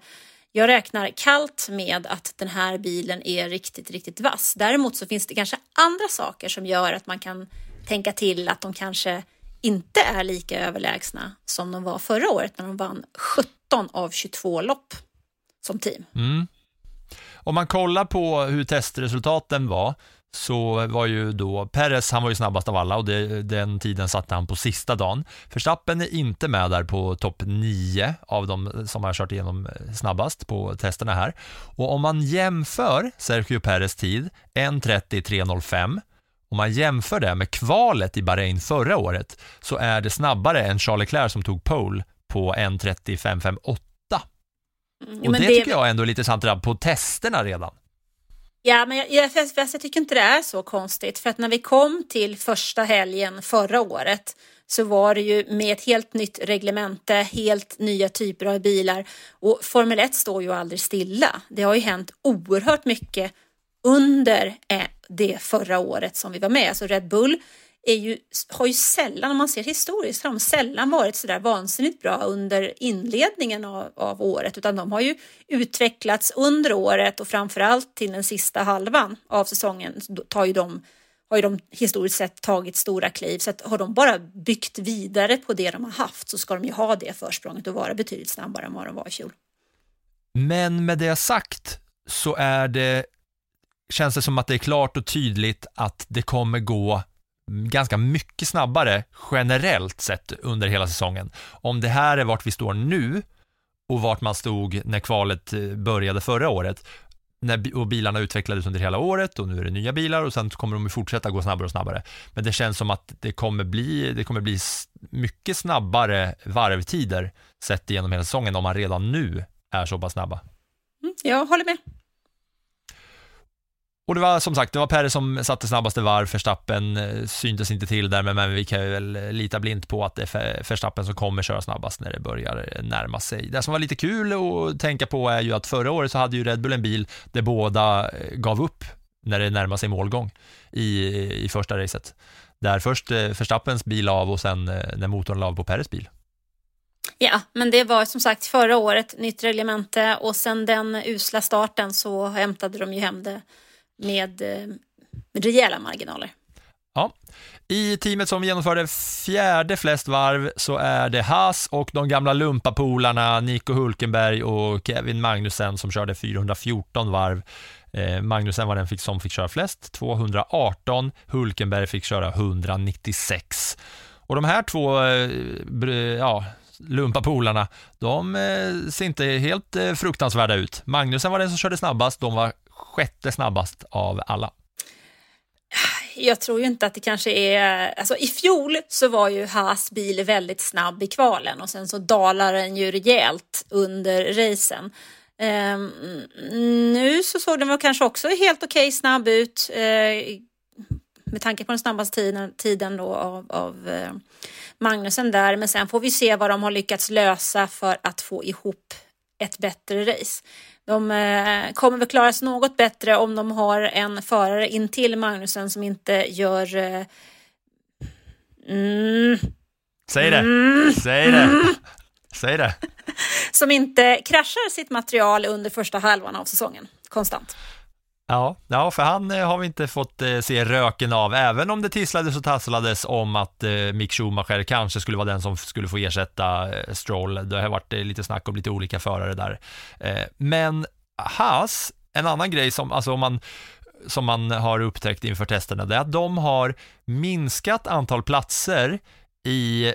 jag räknar kallt med att den här bilen är riktigt, riktigt vass. Däremot så finns det kanske andra saker som gör att man kan tänka till att de kanske inte är lika överlägsna som de var förra året när de vann 17 av 22 lopp som team. Mm. Om man kollar på hur testresultaten var så var ju då Perez, han var ju snabbast av alla och det, den tiden satte han på sista dagen. Verstappen är inte med där på topp 9 av de som har kört igenom snabbast på testerna här. Och om man jämför Sergio Perez tid 1.30.305 om man jämför det med kvalet i Bahrain förra året så är det snabbare än Charles Leclerc som tog pole på 1.35.58. Och men det, det- tycker jag ändå är lite sant på testerna redan. Ja, men jag, jag, jag, jag tycker inte det är så konstigt. För att när vi kom till första helgen förra året så var det ju med ett helt nytt reglemente, helt nya typer av bilar. Och Formel 1 står ju aldrig stilla. Det har ju hänt oerhört mycket under det förra året som vi var med. Alltså Red Bull är ju, har ju sällan, om man ser historiskt, har de sällan varit sådär vansinnigt bra under inledningen av, av året, utan de har ju utvecklats under året och framförallt till den sista halvan av säsongen tar ju de, har ju de historiskt sett tagit stora kliv. Så att har de bara byggt vidare på det de har haft så ska de ju ha det försprånget och vara betydligt snabbare än vad de var i fjol. Men med det sagt så är det, känns det som att det är klart och tydligt att det kommer gå ganska mycket snabbare generellt sett under hela säsongen. Om det här är vart vi står nu och vart man stod när kvalet eh, började förra året när, och bilarna utvecklades under hela året och nu är det nya bilar och sen kommer de ju fortsätta gå snabbare och snabbare. Men det känns som att det kommer bli, det kommer bli mycket snabbare varvtider sett igenom hela säsongen om man redan nu är så pass snabba. Mm, jag håller med. Och det var som sagt, det var Perre som satte snabbaste varv, Verstappen eh, syntes inte till där, men- vi kan ju väl eh, lita blint på att det är Verstappen som kommer köra snabbast när det börjar eh, närma sig. Det som var lite kul att tänka på är ju att förra året så hade ju Red Bull en bil där båda gav upp när det närmade sig målgång i, i första racet. Där först Verstappens bil av och sen när motorn la av på Perres bil. Ja, men det var som sagt förra året, nytt reglemente och sen den usla starten så hämtade de ju hem det med eh, rejäla marginaler. Ja. I teamet som genomförde fjärde flest varv så är det Haas och de gamla lumpapolarna Nico Hulkenberg och Kevin Magnussen som körde 414 varv. Eh, Magnussen var den fick, som fick köra flest, 218. Hulkenberg fick köra 196. Och de här två eh, ja, lumpapolarna, de eh, ser inte helt eh, fruktansvärda ut. Magnussen var den som körde snabbast, de var sjätte snabbast av alla. Jag tror ju inte att det kanske är... Alltså i fjol så var ju Haas bil väldigt snabb i kvalen och sen så dalar den ju rejält under racen. Um, nu så såg den väl kanske också helt okej snabb ut uh, med tanke på den snabbaste tiden, tiden då av, av eh, uh, Magnusen där. Men sen får vi se vad de har lyckats lösa för att få ihop ett bättre race. De eh, kommer väl klara sig något bättre om de har en förare in till Magnusen som inte gör... Eh, mm, Säg det, säg det, säg det. som inte kraschar sitt material under första halvan av säsongen konstant. Ja, ja, för han eh, har vi inte fått eh, se röken av, även om det tisslades och tasslades om att eh, Mick Schumacher kanske skulle vara den som skulle få ersätta Stroll. Det har varit lite snack om lite olika förare där. Men Haas, en annan grej som, alltså om man som man har upptäckt inför testerna, det är att de har minskat antal platser i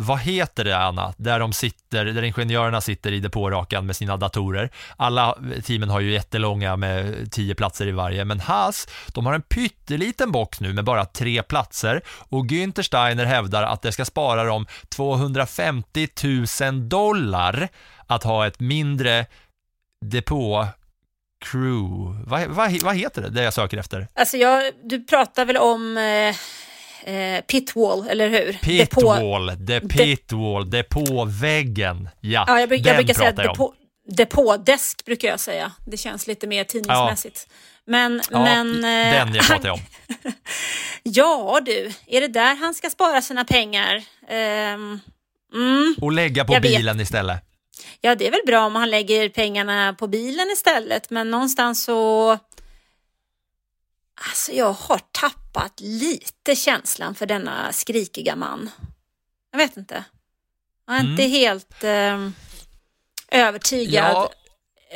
vad heter det Anna, där de sitter, där ingenjörerna sitter i depårakan med sina datorer. Alla teamen har ju jättelånga med tio platser i varje, men Haas, de har en pytteliten box nu med bara tre platser och Günther Steiner hävdar att det ska spara dem 250 000 dollar att ha ett mindre depå crew. Vad, vad, vad heter det, det jag söker efter? Alltså jag, du pratar väl om eh, eh, pitwall, eller hur? Pitwall, the pitwall, depåväggen. Ja, Ja, jag, bruk, jag brukar säga jag depå, depådesk brukar jag säga. Det känns lite mer tidningsmässigt. Men, Ja, men eh, den jag pratar om. ja du, är det där han ska spara sina pengar? Ehm, mm, Och lägga på Jag vet. bilen istället. ja, det är väl bra om han lägger pengarna på bilen istället, men någonstans så... Alltså jag har tappat lite känslan för denna skrikiga man. Jag vet inte. Jag är inte Mm. helt ehm, övertygad. Ja,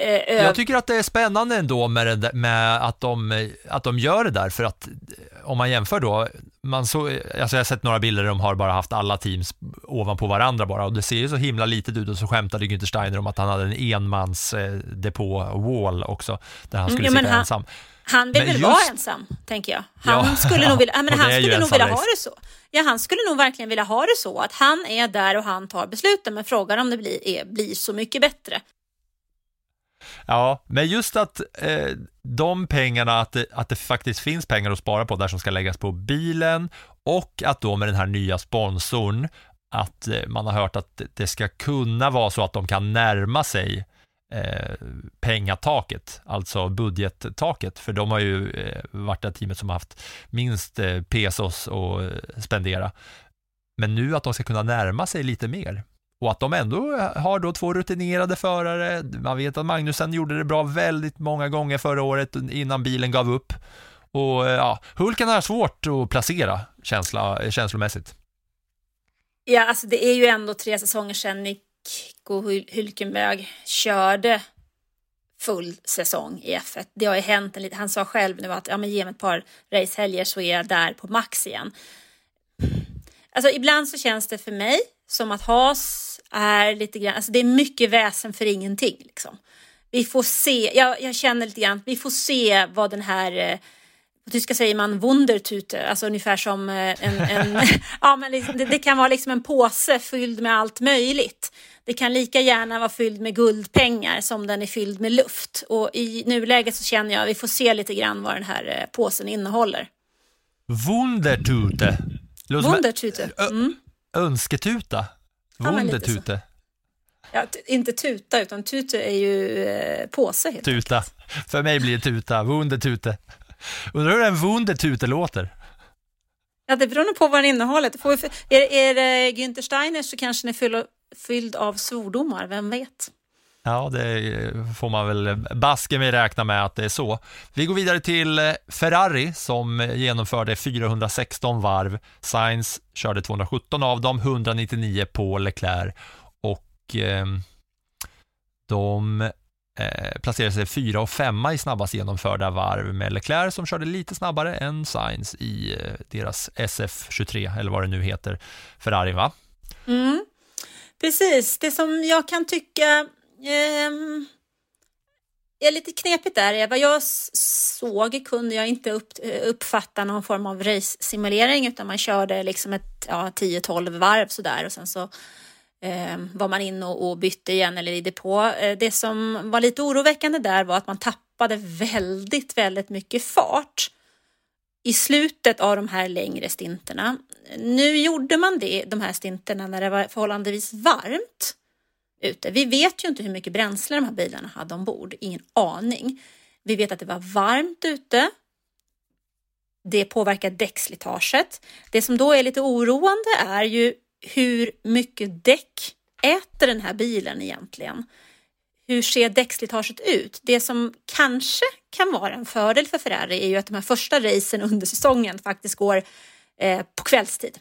eh, jag tycker att det är spännande ändå med, det, med att, de, att de gör det där, för att eh, om man jämför då, man så, alltså jag har sett några bilder där de har bara haft alla teams ovanpå varandra bara och det ser ju så himla litet ut och så skämtade Günther Steiner om att han hade en enmans eh, depå-wall också, där han Mm, skulle ja, men sitta han- ensam. Han vill Men väl vara just- ensam, tänker jag. Han Ja, skulle nog vilja, ja, men han skulle nog vilja ha det så. Ja, han skulle nog verkligen vilja ha det så att han är där och han tar besluten, men frågan om det blir, är, blir så mycket bättre. Ja, men just att eh, de pengarna, att det, att det faktiskt finns pengar att spara på där som ska läggas på bilen och att då med den här nya sponsorn att eh, man har hört att det ska kunna vara så att de kan närma sig eh, pengataket, alltså budgettaket, för de har ju eh, varit det teamet som har haft minst eh, pesos att eh, spendera. Men nu att de ska kunna närma sig lite mer och att de ändå eh, har då två rutinerade förare. Man vet att Magnusen gjorde det bra väldigt många gånger förra året innan bilen gav upp. Och eh, ja, Hulken har svårt att placera känsla, känslomässigt. Ja, alltså det är ju ändå tre säsonger sedan Nico Hülkenberg körde full säsong i F1. Det har ju hänt en lite, han sa själv nu att ja, men ge mig ett par racehelger så är jag där på max igen. Alltså ibland så känns det för mig som att Haas är lite grann, alltså det är mycket väsen för ingenting liksom. Vi får se, jag, jag känner lite grann, vi får se vad den här eh, på tyska säger man Wundertüte, alltså ungefär som eh, en, en ja men liksom, det, det, kan vara liksom en påse fylld med allt möjligt. Det kan lika gärna vara fylld med guldpengar som den är fylld med luft. Och i nuläget så känner jag att vi får se lite grann vad den här eh, påsen innehåller. Wundertüte. Wundertüte. Mm. Önsketuta. Wundertüte. Ja, inte tuta, utan tute är ju eh, påse. Helt tuta. Enkelt. För mig blir det tuta. Wundertüte. Undrar hur en Wundertüte låter? Ja, det beror nog på vad den innehåller. Är, är det Günther Steiner så kanske den är fylld av svordomar, vem vet? Ja, det får man väl baske mig räkna med att det är så. Vi går vidare till eh, Ferrari som genomförde 416 varv. Sainz körde 217 av dem, 199 på Leclerc och eh, de eh, placerade sig fyra och femma i snabbast genomförda varv med Leclerc som körde lite snabbare än Sainz i eh, deras SF23 eller vad det nu heter, Ferrari va? Mm. Precis, det som jag kan tycka eh, är lite knepigt där. Vad jag såg kunde jag inte upp, eh, uppfatta någon form av race-simulering utan man körde liksom ett ja, 10-12 varv sådär och sen så eh, var man in och, och, bytte igen eller i depå. Eh, det som var lite oroväckande där var att man tappade väldigt, väldigt mycket fart i slutet av de här längre stinterna. Nu gjorde man det, de här stinterna när det var förhållandevis varmt ute. Vi vet ju inte hur mycket bränsle de här bilarna hade ombord, ingen aning. Vi vet att det var varmt ute. Det påverkar däckslitaget. Det som då är lite oroande är ju hur mycket däck äter den här bilen egentligen? Hur ser däckslitaget ut? Det som kanske kan vara en fördel för Ferrari är ju att de här första racen under säsongen faktiskt går eh, på kvällstid.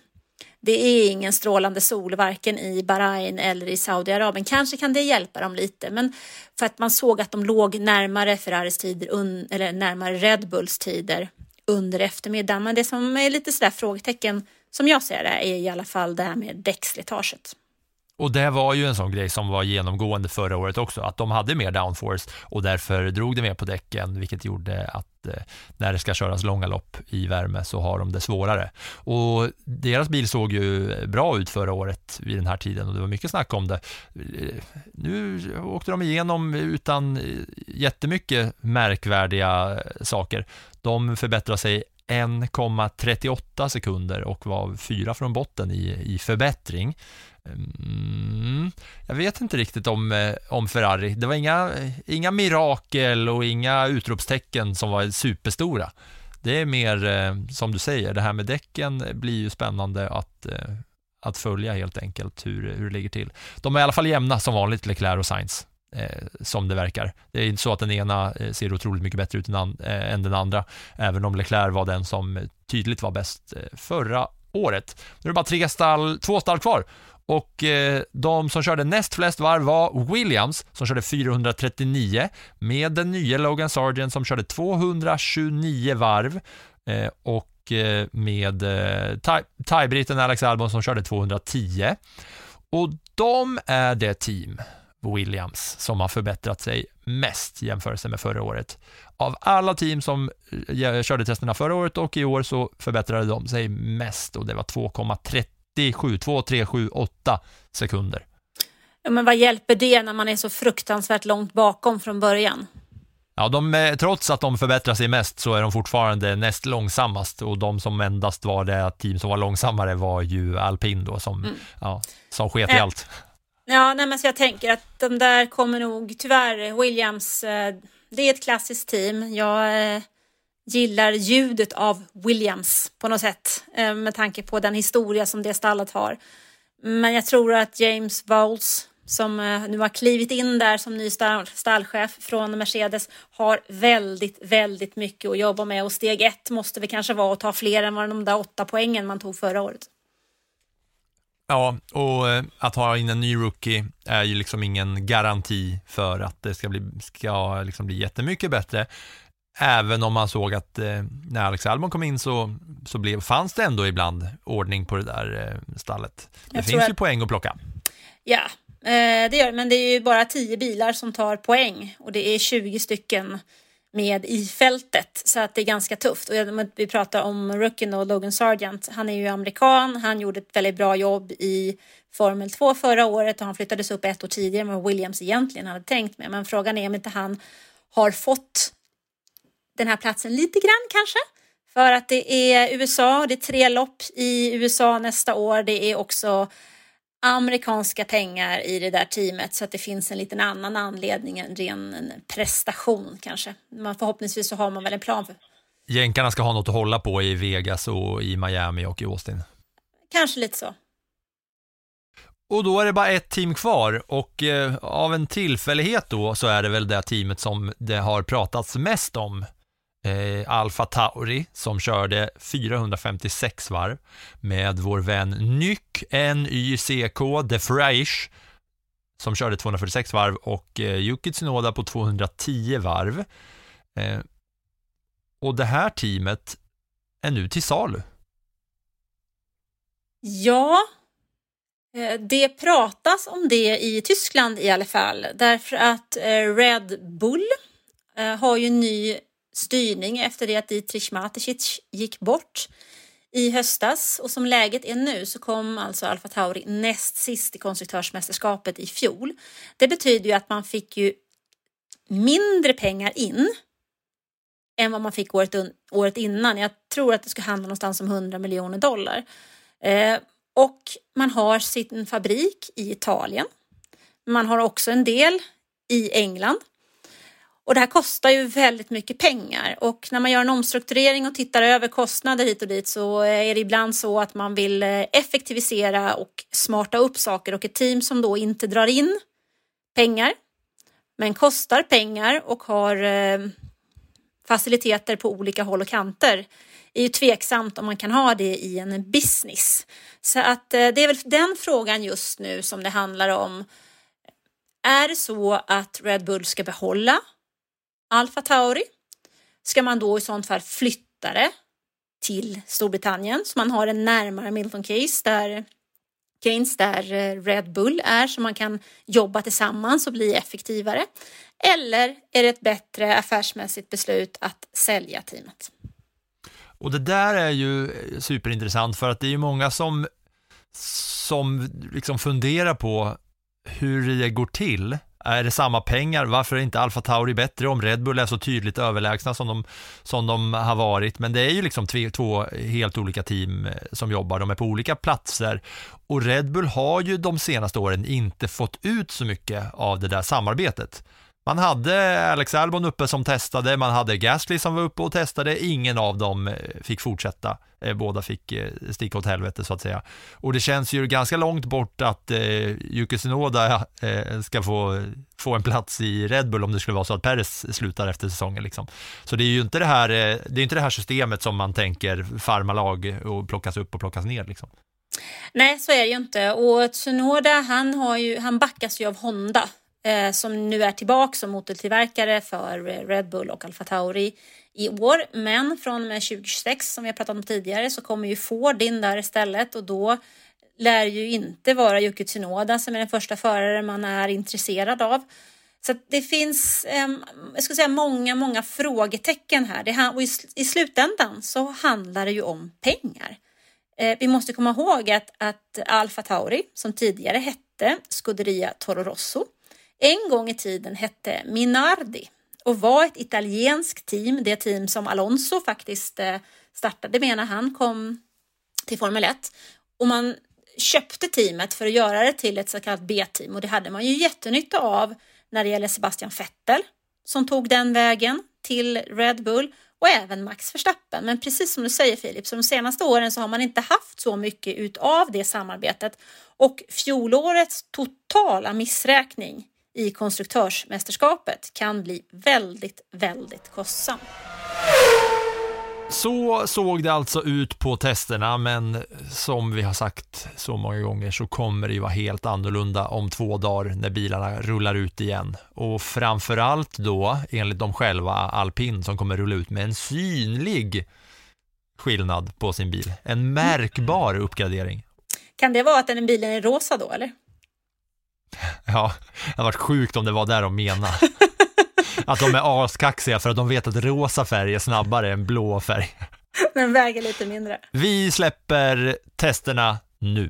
Det är ingen strålande sol varken i Bahrain eller i Saudiarabien. Kanske kan det hjälpa dem lite, men för att man såg att de låg närmare Ferraris tider, eller närmare Red Bulls tider under eftermiddagen. Men det som är lite sådär frågetecken som jag ser det är i alla fall det här med däckslitaget. Och det var ju en sån grej som var genomgående förra året också, att de hade mer downforce och därför drog det mer på däcken, vilket gjorde att eh, när det ska köras långa lopp i värme så har de det svårare. Och deras bil såg ju bra ut förra året vid den här tiden och det var mycket snack om det. Eh, nu åkte de igenom utan eh, jättemycket märkvärdiga saker. De förbättrar sig 1,38 sekunder och var fyra från botten i, i förbättring. Mm, jag vet inte riktigt om, eh, om Ferrari. Det var inga, eh, inga mirakel och inga utropstecken som var superstora. Det är mer, eh, som du säger, det här med däcken blir ju spännande att, att följa helt enkelt hur, hur det ligger till. De är i alla fall jämna som vanligt, Leclerc och Sainz. Eh, som det verkar. Det är inte så att den ena ser otroligt mycket bättre ut än, an, eh, än den andra, även om Leclerc var den som tydligt var bäst förra året. Nu är det bara tre stall, två stall kvar och eh, de som körde näst flest varv var Williams som körde 439 med den nya Logan Sargent som körde 229 varv eh, och eh, med eh, Alex Albon som körde 210. Och de är det team, Williams, som har förbättrat sig mest i jämförelse med förra året. Av alla team som eh, körde testerna förra året och i år så förbättrade de sig mest och det var 2,30 2, 3, 7, 8 sekunder. Ja, men vad hjälper det när man är så fruktansvärt långt bakom från början? Ja, de, eh, trots att de förbättrar sig mest så är de fortfarande näst långsammast och de som endast var det team som var långsammare var ju alpin då som, Mm. ja, som sket i Äh. allt. Ja, nej, men så jag tänker att de där kommer nog, tyvärr, Williams, eh, det är ett klassiskt team. Jag gillar ljudet av Williams på något sätt eh, med tanke på den historia som det stallet har. Men jag tror att James Bowles som eh, nu har klivit in där som ny stallchef från Mercedes har väldigt, väldigt mycket att jobba med och steg ett måste vi kanske vara att ta fler än vad de där åtta poängen man tog förra året. Ja, och eh, att ha in en ny rookie är ju liksom ingen garanti för att det ska bli, ska liksom bli jättemycket bättre. Även om man såg att eh, när Alex Albon kom in så, så blev, fanns det ändå ibland ordning på det där eh, stallet. Det Jag finns ju att- poäng att plocka. Ja, eh, det gör det, men det är ju bara 10 bilar som tar poäng och det är 20 stycken med i fältet så att det är ganska tufft. Och vi pratar om rookien och Logan Sargent. Han är ju amerikan. Han gjorde ett väldigt bra jobb i Formel 2 förra året och han flyttades upp ett år tidigare än vad Williams egentligen hade tänkt med. Men frågan är om inte han har fått den här platsen lite grann kanske. För att det är USA, det är tre lopp i USA nästa år. Det är också amerikanska pengar i det där teamet så att det finns en liten annan anledning än ren en prestation kanske. Man, förhoppningsvis så har man väl en plan för Jänkarna ska ha något att hålla på i Vegas och i Miami och i Austin. kanske lite så. Och då är det bara ett team kvar och eh, av en tillfällighet då så är det väl det teamet som det har pratats mest om. Eh, Alfa Tauri som körde 456 varv med vår vän Nyck NYCK De Freisch som körde 246 varv och eh, Yuki Tsunoda på 210 varv. Eh, och det här teamet är nu till salu. Ja, eh, det pratas om det i Tyskland i alla fall därför att eh, Red Bull eh, har ju ny styrning efter det att Dietrich Mateschitz gick bort i höstas och som läget är nu så kom alltså Alfa Tauri näst sist i konstruktörsmästerskapet i fjol. Det betyder ju att man fick ju mindre pengar in än vad man fick året, året innan. Jag tror att det skulle handla någonstans om 100 miljoner dollar. Eh, och man har sin fabrik i Italien. Man har också en del i England. Och det här kostar ju väldigt mycket pengar och när man gör en omstrukturering och tittar över kostnader hit och dit så är det ibland så att man vill eh, effektivisera och smarta upp saker och ett team som då inte drar in pengar men kostar pengar och har eh, faciliteter på olika håll och kanter är ju tveksamt om man kan ha det i en business. Så att eh, det är väl den frågan just nu som det handlar om. Är det så att Red Bull ska behålla Alfa Tauri? Ska man då i sånt fall flytta det till Storbritannien så man har en närmare Milton Keynes där Keynes där eh, Red Bull är så man kan jobba tillsammans och bli effektivare? Eller är det ett bättre affärsmässigt beslut att sälja teamet? Och det där är ju eh, superintressant för att det är ju många som, som liksom funderar på hur det går till. Är det samma pengar? Varför är inte Alfa Tauri bättre om Red Bull är så tydligt överlägsna som de, som de har varit? Men det är ju liksom tve, två helt olika team eh, som jobbar, de är på olika platser och Red Bull har ju de senaste åren inte fått ut så mycket av det där samarbetet. Man hade Alex Albon uppe som testade, man hade Gasly som var uppe och testade, ingen av dem eh, fick fortsätta. Eh, båda fick eh, sticka åt helvete så att säga. Och det känns ju ganska långt bort att eh, Yuki Tsunoda eh, ska få, få en plats i Red Bull om det skulle vara så att Perez slutar efter säsongen. Liksom. Så det är ju inte det här, eh, det är inte det här systemet som man tänker farmalag och plockas upp och plockas ner. Liksom. Nej, så är det ju inte. Och Tsunoda, han, har ju, han backas ju av Honda eh, som nu är tillbaka som motortillverkare för Red Bull och Alfa Tauri i år. Men från och med 2026 som vi har pratat om tidigare så kommer ju Ford in där istället och då lär ju inte vara Yuki Tsunoda som är den första föraren man är intresserad av. Så att det finns eh, jag ska säga, många, många frågetecken här. Det, här, och i, I slutändan så handlar det ju om pengar. Eh, vi måste komma ihåg att, att Alfa Tauri, som tidigare hette Scuderia Toro Rosso, en gång i tiden hette Minardi och var ett italienskt team, det team som Alonso faktiskt eh, startade med när han kom till Formel 1. Och man köpte teamet för att göra det till ett så kallat B-team och det hade man ju jättenytta av när det gäller Sebastian Vettel som tog den vägen till Red Bull och även Max Verstappen. Men precis som du säger Filip, så de senaste åren så har man inte haft så mycket utav det samarbetet och fjolårets totala missräkning i konstruktörsmästerskapet kan bli väldigt, väldigt kostsam. Så såg det alltså ut på testerna, men som vi har sagt så många gånger så kommer det ju vara helt annorlunda om två dagar när bilarna rullar ut igen. Och framförallt då, enligt dem själva, alpin som kommer rulla ut med en synlig skillnad på sin bil. En märkbar uppgradering. Kan det vara att den bilen är rosa då, eller? Ja, det hade varit sjukt om det var där de menade. Att de är askaxiga för att de vet att rosa färg är snabbare än blå färg. Den väger lite mindre. Vi släpper testerna nu.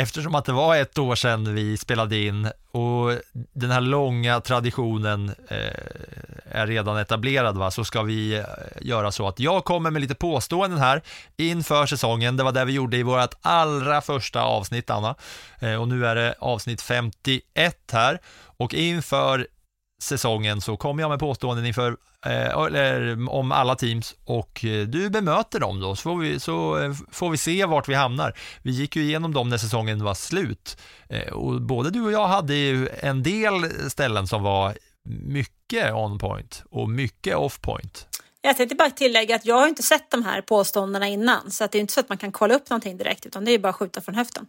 eftersom att det var ett år sedan vi spelade in och den här långa traditionen eh, är redan etablerad va, så ska vi eh, göra så att jag kommer med lite påståenden här inför säsongen. Det var det vi gjorde i vårt allra första avsnitt Anna eh, och nu är det avsnitt 51 här och inför säsongen så kommer jag med påståenden inför eller om alla teams och eh, du bemöter dem då så får vi, så eh, får vi se vart vi hamnar. Vi gick ju igenom dem när säsongen var slut och både du och jag hade ju en del ställen som var mycket on point och mycket off point. Jag tänkte bara tillägga att jag har inte sett de här påståendena innan så att det är inte så att man kan kolla upp någonting direkt utan det är bara att skjuta från höften.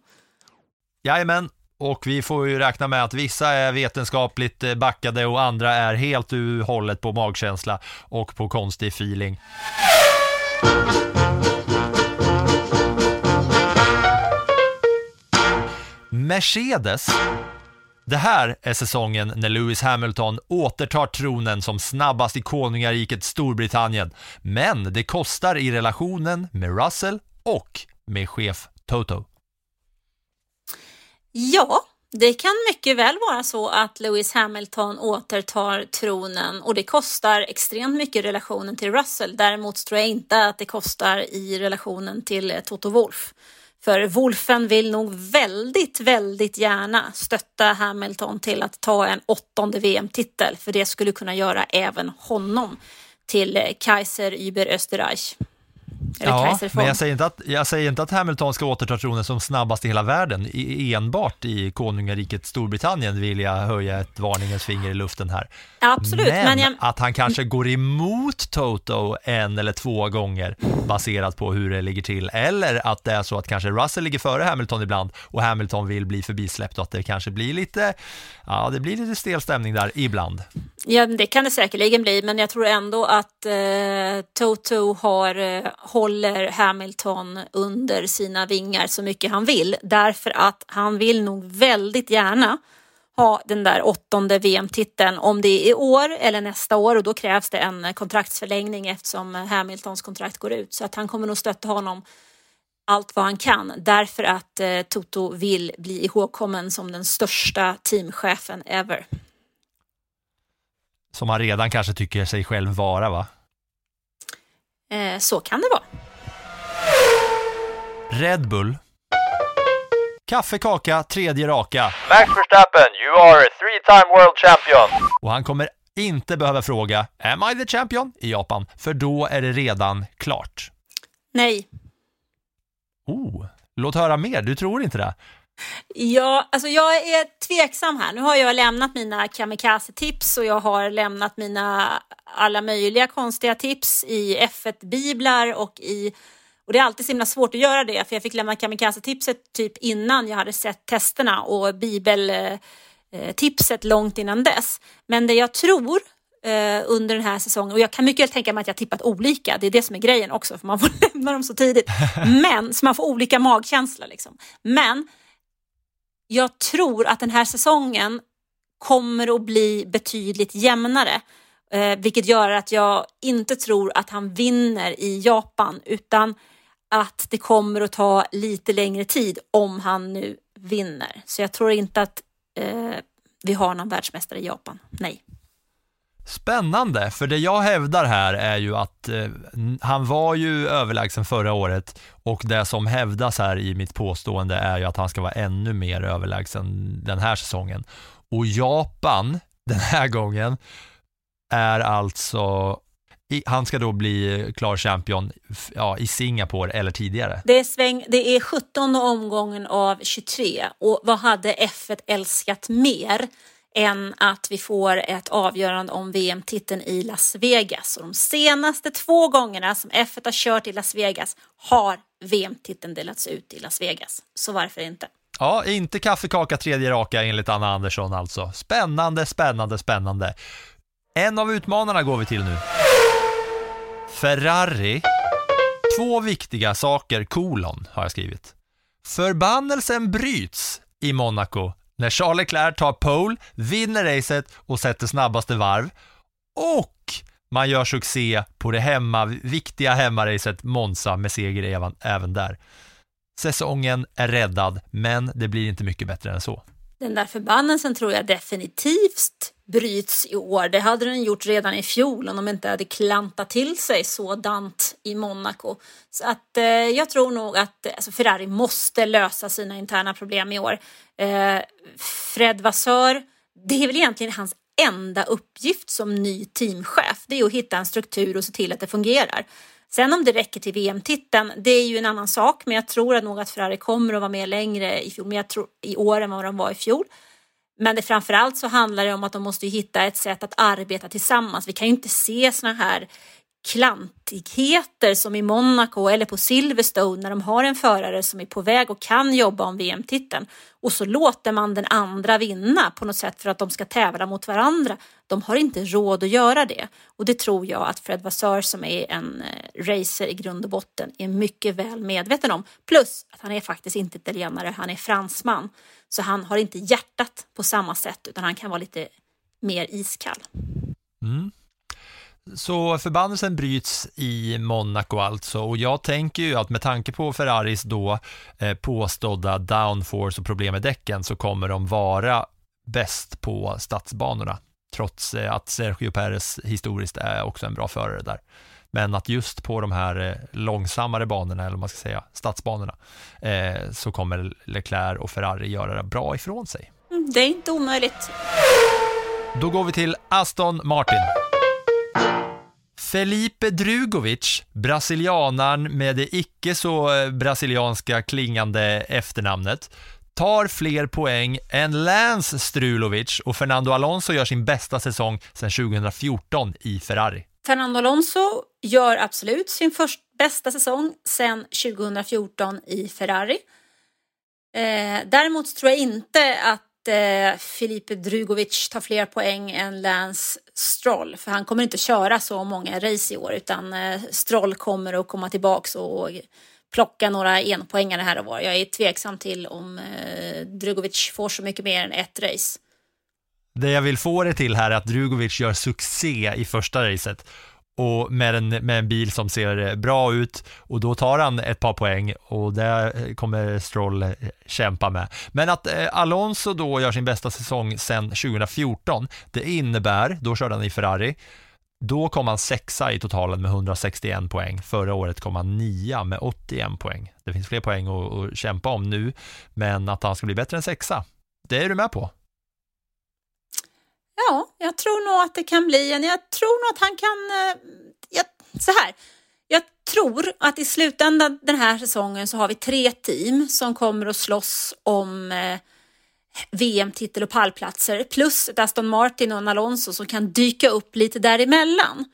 Jajamän, och vi får ju räkna med att vissa är vetenskapligt eh, backade och andra är helt ur hållet på magkänsla och på konstig feeling. Mercedes. Det här är säsongen när Lewis Hamilton återtar tronen som snabbast i konungariket Storbritannien. Men det kostar i relationen med Russell och med chef Toto. Ja, det kan mycket väl vara så att Lewis Hamilton återtar tronen och det kostar extremt mycket i relationen till Russell. Däremot tror jag inte att det kostar i relationen till eh, Toto Wolff. För Wolfen vill nog väldigt, väldigt gärna stötta Hamilton till att ta en åttonde VM-titel, för det skulle kunna göra även honom till eh, Kaiser über Österreich. Ja, men jag säger, inte att, jag säger inte att Hamilton ska återta tronen som snabbast i hela världen. I, enbart i konungariket Storbritannien vill jag höja ett varningens finger i luften här. Absolut, men, men jag... att han kanske går emot Toto en eller två gånger baserat på hur det ligger till. Eller att det är så att kanske Russell ligger före Hamilton ibland och Hamilton vill bli förbisläppt och att det kanske blir lite, ja, det blir lite stel stämning där ibland. Ja, det kan det säkerligen bli, men jag tror ändå att eh, Toto har, eh, håller Hamilton under sina vingar så mycket han vill, därför att han vill nog väldigt gärna ha den där åttonde VM-titeln, om det är i år eller nästa år och då krävs det en eh, kontraktsförlängning eftersom eh, Hamiltons kontrakt går ut. Så att han kommer nog stötta honom allt vad han kan därför att eh, Toto vill bli ihågkommen som den största teamchefen ever. Som han redan kanske tycker sig själv vara va? Eh, så kan det vara. Red Bull. Kaffe, kaka, tredje raka. Max Verstappen, you are a three-time world champion. Och han kommer inte behöva fråga Am I the champion? i Japan, för då är det redan klart. Nej. Oh, Låt höra mer, du tror inte det? Ja, alltså jag är tveksam här. Nu har jag lämnat mina kamikaze-tips och jag har lämnat mina alla möjliga konstiga tips i F1-biblar och i och det är alltid så himla svårt att göra det för jag fick lämna kamikaze-tipset typ innan jag hade sett testerna och bibeltipset eh, eh, långt innan dess. Men det jag tror eh, under den här säsongen och jag kan mycket väl tänka mig att jag tippat olika. Det är det som är grejen också för man får lämna dem så tidigt. Men så man får olika magkänsla liksom. Men jag tror att den här säsongen kommer att bli betydligt jämnare. Eh, vilket gör att jag inte tror att han vinner i Japan utan att det kommer att ta lite längre tid om han nu vinner. Så jag tror inte att eh, vi har någon världsmästare i Japan. Nej. Spännande, för det jag hävdar här är ju att eh, han var ju överlägsen förra året och det som hävdas här i mitt påstående är ju att han ska vara ännu mer överlägsen den här säsongen. Och Japan den här gången är alltså han ska då bli klar champion ja, i Singapore eller tidigare. Det är, sväng, det är 17 omgången av 23 och vad hade F1 älskat mer än att vi får ett avgörande om VM-titeln i Las Vegas. Och de senaste två gångerna som F1 har kört i Las Vegas har VM-titeln delats ut i Las Vegas. Så varför inte? Ja, inte kaffekaka tredje raka enligt Anna Andersson alltså. Spännande, spännande, spännande. En av utmanarna går vi till nu. Ferrari. Två viktiga saker, kolon, har jag skrivit. Förbannelsen bryts i Monaco när Charles Leclerc tar pole, vinner racet och sätter snabbaste varv. Och man gör succé på det hemma, viktiga hemmaracet Monza med seger även, även där. Säsongen är räddad, men det blir inte mycket bättre än så. Den där förbannelsen tror jag definitivt bryts i år. Det hade den gjort redan i fjol om de inte hade klantat till sig sådant i Monaco. Så att eh, jag tror nog att alltså Ferrari måste lösa sina interna problem i år. Eh, Fred Vassör, det är väl egentligen hans enda uppgift som ny teamchef. Det är att hitta en struktur och se till att det fungerar. Sen om det räcker till VM-titeln, det är ju en annan sak, men jag tror nog att Ferrari kommer att vara med längre i, fjol, men jag tror, i år än vad de var i fjol. Men det framförallt så handlar det om att de måste hitta ett sätt att arbeta tillsammans. Vi kan ju inte se såna här klantigheter som i Monaco eller på Silverstone när de har en förare som är på väg och kan jobba om VM-titeln och så låter man den andra vinna på något sätt för att de ska tävla mot varandra. De har inte råd att göra det och det tror jag att Fred Vassör som är en eh, racer i grund och botten är mycket väl medveten om. Plus att han är faktiskt inte italienare, han är fransman. Så han har inte hjärtat på samma sätt utan han kan vara lite mer iskall. Mm. Så förbannelsen bryts i Monaco alltså och jag tänker ju att med tanke på Ferraris då eh, påstådda downforce och problem med däcken så kommer de vara bäst på stadsbanorna trots eh, att Sergio Perez historiskt är också en bra förare där. Men att just på de här eh, långsammare banorna, eller man ska säga stadsbanorna, eh, så kommer Leclerc och Ferrari göra det bra ifrån sig. Mm, det är inte omöjligt. Då går vi till Aston Martin. Felipe Drugovic, brasilianaren med det icke så eh, brasilianska klingande efternamnet, tar fler poäng än Lance Strulovic och Fernando Alonso gör sin bästa säsong sedan 2014 i Ferrari. Fernando Alonso gör absolut sin först bästa säsong sedan 2014 i Ferrari. Eh, däremot tror jag inte att eh, Filipe Drugovic tar fler poäng än Lance Stroll. För han kommer inte köra så många race i år utan eh, Stroll kommer att komma tillbaks och plocka några enpoängare här och var. Jag är tveksam till om eh, Drugovic får så mycket mer än ett race. Det jag vill få det till här är att Drugovic gör succé i första racet och med en, med en bil som ser eh, bra ut och då tar han ett par poäng och det eh, kommer Stroll eh, kämpa med. Men att eh, Alonso då gör sin bästa säsong sedan 2014, det innebär, då körde han i Ferrari, då kom han sexa i totalen med 161 poäng. Förra året kom han nia med 81 poäng. Det finns fler poäng att, att kämpa om nu, men att han ska bli bättre än sexa, det är du med på? Ja, jag tror nog att det kan bli en. Jag tror nog att han kan... Eh, jag, så här. Jag tror att i slutändan den här säsongen så har vi tre team som kommer att slåss om eh, VM-titel och pallplatser plus ett Aston Martin och en Alonso som kan dyka upp lite däremellan.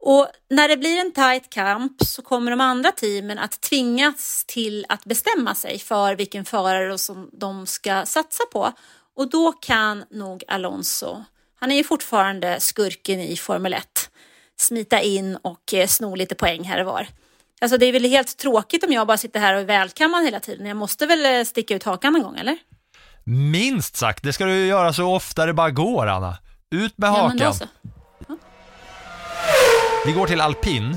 Och när det blir en tight kamp så kommer de andra teamen att tvingas till att bestämma sig för vilken förare som de ska satsa på. Och då kan nog Alonso, han är ju fortfarande skurken i Formel 1, smita in och eh, sno lite poäng här och var. Alltså det är väl helt tråkigt om jag bara sitter här och är välkammad hela tiden. Jag måste väl eh, sticka ut hakan någon gång, eller? Minst sagt, det ska du göra så ofta det bara går, Anna. Ut med hakan. Ja, Vi går till alpin.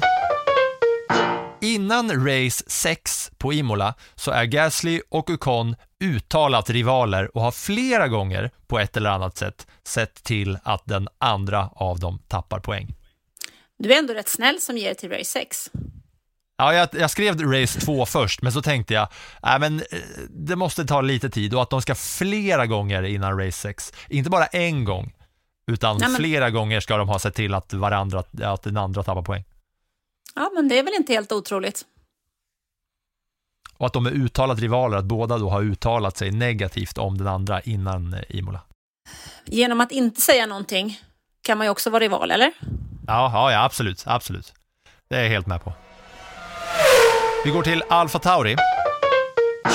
Innan race 6 på Imola så är Gasly och Ocon uttalat rivaler och har flera gånger på ett eller annat sätt sett till att den andra av dem tappar poäng. Du är ändå rätt snäll som ger till race 6. Ja, jag, jag skrev race 2 först, men så tänkte jag, äh, men eh, det måste ta lite tid och att de ska flera gånger innan race 6. Inte bara en gång, utan Nej, men- flera gånger ska de ha sett till att, varandra, att den andra tappar poäng. Ja, men det är väl inte helt otroligt. Och att de är uttalat rivaler, att båda då har uttalat sig negativt om den andra innan eh, Imola. Genom att inte säga någonting kan man ju också vara rival, eller? Ja, ja, absolut, absolut. Det är jag helt med på. Vi går till Alfa Tauri.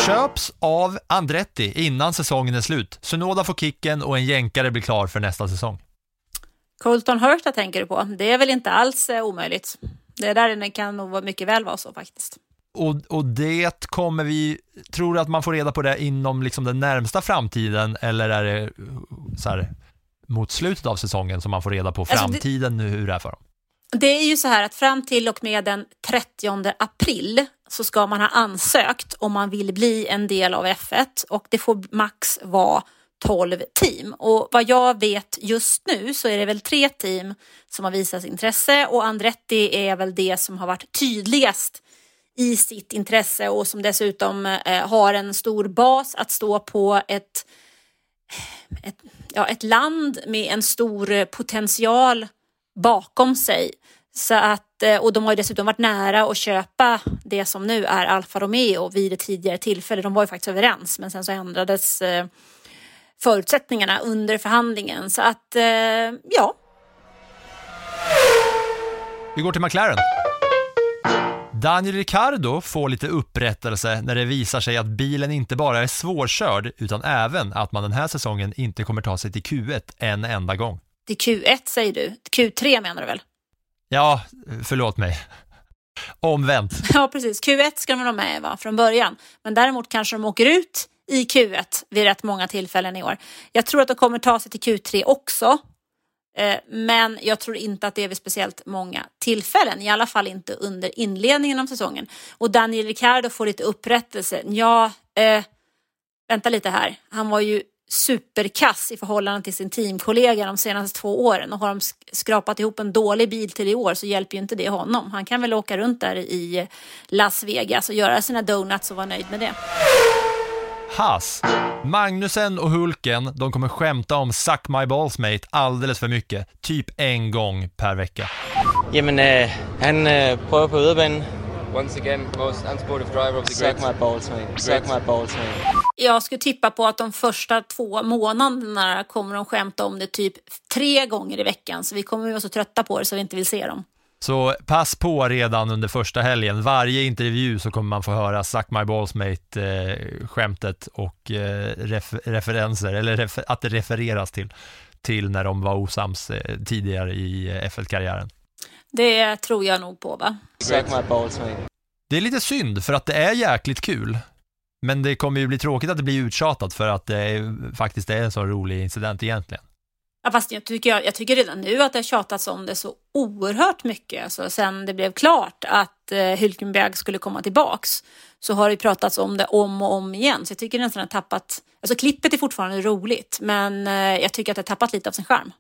Köps av Andretti innan säsongen är slut. Sunoda får kicken och en jänkare blir klar för nästa säsong. Colton Herta tänker du på. Det är väl inte alls eh, omöjligt. Det där kan nog mycket väl vara så faktiskt. Och, och det kommer vi, tror du att man får reda på det inom liksom den närmsta framtiden eller är det så här, mot slutet av säsongen som man får reda på Alltså, det- framtiden hur det är för dem? Det är ju så här att fram till och med den 30 april så ska man ha ansökt om man vill bli en del av F1 och det får max vara 12 team. Och vad jag vet just nu så är det väl tre team som har visat intresse och Andretti är väl det som har varit tydligast i sitt intresse och som dessutom eh, har en stor bas att stå på ett, ett, ja, ett land med en stor eh, potential bakom sig. Så att, eh, och de har ju dessutom varit nära att köpa det som nu är Alfa Romeo vid ett tidigare tillfälle. De var ju faktiskt överens men sen så ändrades eh, förutsättningarna under förhandlingen. Så att, ja, Vi går till McLaren. Daniel Ricciardo får lite upprättelse när det visar sig att bilen inte bara är svårkörd utan även att man den här säsongen inte kommer ta sig till Q1 en enda gång. är Q1 säger du. Q3 menar du väl? Ja, förlåt mig. Omvänt. Ja, precis. Q1 ska de vara med va, från början. Men däremot kanske de åker ut i Q1 vid rätt många tillfällen i år. Jag tror att de kommer ta sig till Q3 också. Eh, men jag tror inte att det är vid speciellt många tillfällen, i alla fall inte under inledningen av säsongen. Och Daniel Ricciardo får lite upprättelse. Ja, eh, vänta lite här. Han var ju superkass i förhållande till sin teamkollega de senaste två åren och har de skrapat ihop en dålig bil till i år så hjälper ju inte det honom. Han kan väl åka runt där i Las Vegas och göra sina donuts och vara nöjd med det. Haas. Magnusen och Hulken, de kommer skämta om Suck My Balls Mate alldeles för mycket. Typ en gång per vecka. Jamen, øh, han øh, prøver på yderbanen. Once again, most unsportive driver of the Suck my balls, mate. Suck my balls, mate. Jag skulle tippa på att de första två månaderna kommer de skämta om det typ tre gånger i veckan så vi kommer vara så trötta på det så vi inte vill se dem. Så pass på redan under första helgen. Varje intervju så kommer man få höra Suck My Balls Mate eh, skämtet och eh, ref referenser, eller refer att det refereras till, till när de var osams eh, tidigare i F1-karriären. Det tror jag nog på va? Suck my balls, mate. Det är lite synd för att det är jäkligt kul. Men det kommer ju bli tråkigt att det blir uttjatat för att det är, faktiskt är en så rolig incident egentligen. Ja, fast jag tycker, jag, jag tycker redan nu att det har tjatats om det så oerhört mycket. Alltså, sen det blev klart att eh, Hülkenberg skulle komma tillbaks så har det pratats om det om och om igen. Så jag tycker nästan att tappat... Alltså klippet är fortfarande roligt, men eh, jag tycker att det har tappat lite av sin charm.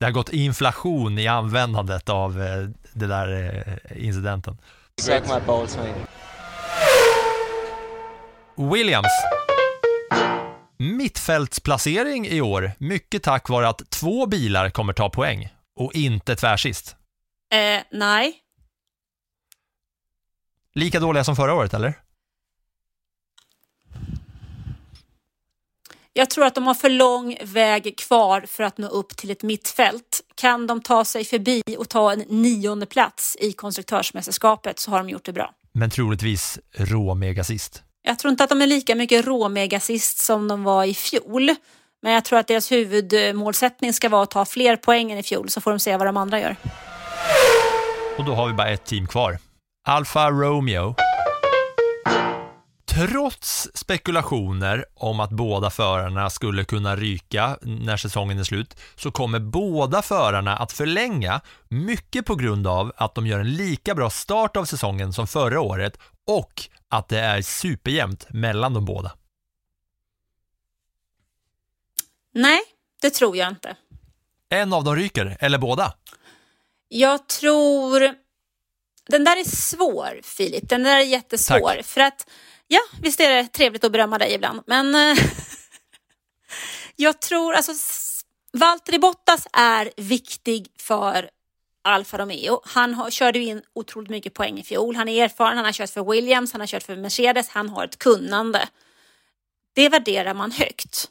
Det har gått inflation i användandet av eh, det där eh, incidenten. Suck my balls, mate. Williams. Mittfältsplacering i år, mycket tack vare att två bilar kommer ta poäng och inte tvärsist. Eh, nej, Lika dåliga som förra året, eller? Jag tror att de har för lång väg kvar för att nå upp till ett mittfält. Kan de ta sig förbi och ta en nionde plats i konstruktörsmästerskapet så har de gjort det bra. Men troligtvis rå-megasist. Jag tror inte att de är lika mycket råmegasist som de var i fjol. Men jag tror att deras huvudmålsättning ska vara att ta fler poäng än i fjol så får de se vad de andra gör. Och då har vi bara ett team kvar. Alfa Romeo. Trots spekulationer om att båda förarna skulle kunna ryka när säsongen är slut så kommer båda förarna att förlänga mycket på grund av att de gör en lika bra start av säsongen som förra året och att det är superjämnt mellan de båda. Nej, det tror jag inte. En av dem ryker, eller båda. Jag tror... Den där är svår, Filip. Den där är jättesvår. Tack. För att, ja, visst är det trevligt att berömma dig ibland, men eh, jag tror, alltså, Valtteri Bottas är viktig för Alfa Romeo. Han har, körde ju in otroligt mycket poäng i fjol. Han är erfaren, han har kört för Williams, han har kört för Mercedes, han har ett kunnande. Det värderar man högt.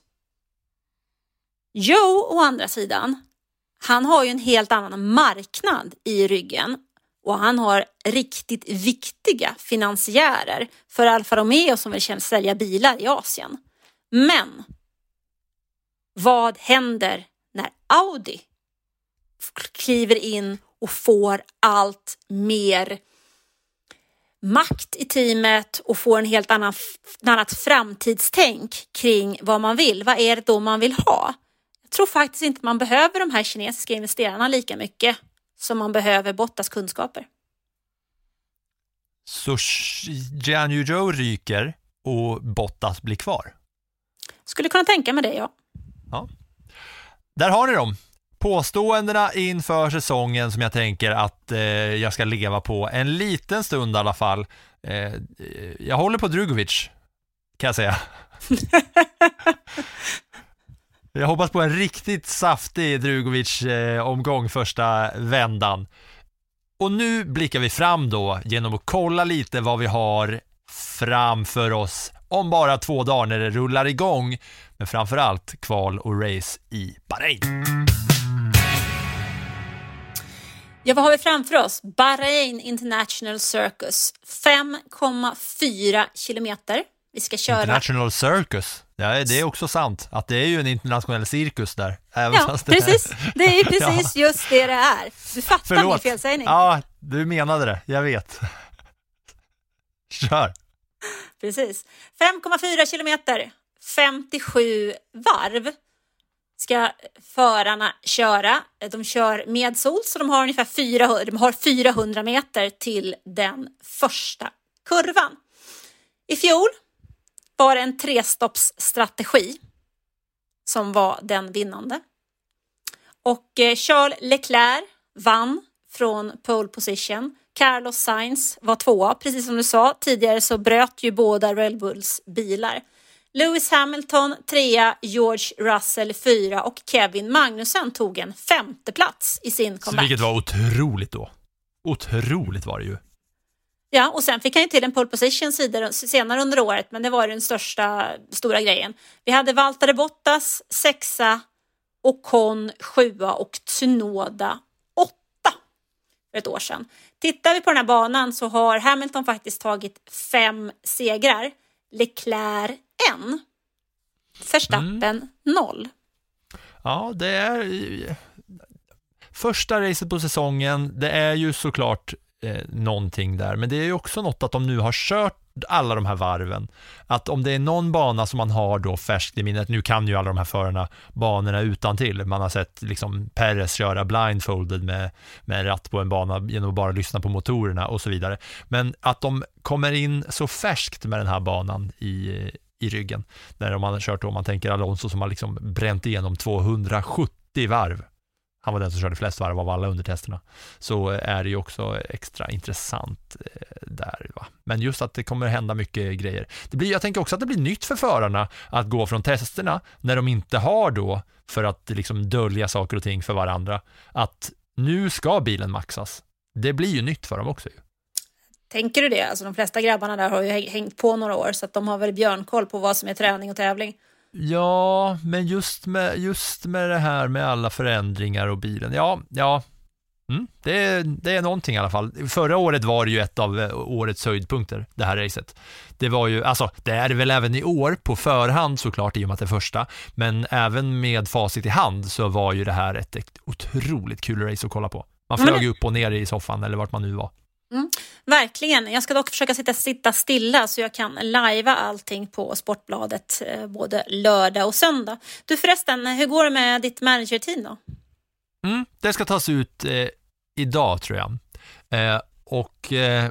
Joe, å andra sidan, han har ju en helt annan marknad i ryggen och han har riktigt viktiga finansiärer för Alfa Romeo som vill sälja bilar i Asien. Men vad händer när Audi kliver in och får allt mer makt i teamet och får en helt annan, annat framtidstänk kring vad man vill. Vad är det då man vill ha? Jag tror faktiskt inte man behöver de här kinesiska investerarna lika mycket som man behöver Bottas kunskaper. Så Jian Yu ryker och Bottas blir kvar. Skulle kunna tänka mig det, ja. Ja. Där har ni dem. Påståendena inför säsongen som jag tänker att eh, jag ska leva på en liten stund i alla fall. Eh, jag håller på Drugovic, kan jag säga. jag hoppas på en riktigt saftig Drugovic-omgång första vändan. Och nu blickar vi fram då genom att kolla lite vad vi har framför oss om bara två dagar när det rullar igång. Men framförallt kval och race i Bahrain. Ja, vad har vi framför oss? Bahrain International Circus. 5,4 kilometer. Vi ska köra. International Circus. Ja, det är också sant att det är ju en internationell cirkus där. Ja, det- precis. Det är precis Ja. just det det är. Du fattar min Förlåt. felsägning. Ja, du menade det. Jag vet. Kör. Precis. 5,4 kilometer, 57 varv ska förarna köra. De kör med sol så de har ungefär 400, de har 400 meter till den första kurvan. I fjol var det en trestoppsstrategi som var den vinnande. Och eh, Charles Leclerc vann från pole position. Carlos Sainz var tvåa. Precis som du sa, tidigare så bröt ju båda Red Bulls bilar. Lewis Hamilton trea, George Russell fyra och Kevin Magnussen tog en femte plats i sin Så comeback. vilket var otroligt då. Otroligt var det ju. Ja, och sen fick han ju till en pole position senare under året, men det var den största stora grejen. Vi hade Valtteri Bottas sexa, Ocon sjua och Tsunoda åtta för ett år sedan. Tittar vi på den här banan så har Hamilton faktiskt tagit fem segrar, Leclerc en, Verstappen noll. Ja, det är första racet på säsongen. Det är ju såklart eh, någonting där, men det är ju också något att de nu har kört alla de här varven. Att om det är någon bana som man har då färskt i minnet, nu kan ju alla de här förarna banorna utan till. Man har sett liksom Perez köra blindfolded med, med en ratt på en bana genom att bara lyssna på motorerna och så vidare. Men att de kommer in så färskt med den här banan i, i ryggen. När de har kört om man tänker Alonso som har liksom bränt igenom 270 varv. Han var den som körde flest varv av alla under testerna. Så eh, är det ju också extra intressant eh, där. Va? Men just att det kommer hända mycket grejer. Det blir, jag tänker också att det blir nytt för förarna att gå från testerna när de inte har då, för att liksom dölja saker och ting för varandra, att nu ska bilen maxas. Det blir ju nytt för dem också. Ju. Tänker du det? Alltså de flesta grabbarna där har ju hängt på några år så att de har väl björnkoll på vad som är träning och tävling. Ja, men just med, just med det här med alla förändringar och bilen, ja, ja, mm, det, är, det är någonting i alla fall. Förra året var det ju ett av eh, årets höjdpunkter, det här racet. Det var ju, alltså, det är det väl även i år på förhand såklart i och med att det är första, men även med facit i hand så var ju det här ett, ett otroligt kul race att kolla på. Man flög Men- upp och ner i soffan eller vart man nu var. Mm, verkligen. Jag ska dock försöka sitta, sitta stilla så jag kan lajva allting på Sportbladet eh, både lördag och söndag. Du förresten, hur går det med ditt managerteam då? Mm, det ska tas ut eh, idag tror jag. Eh, och eh,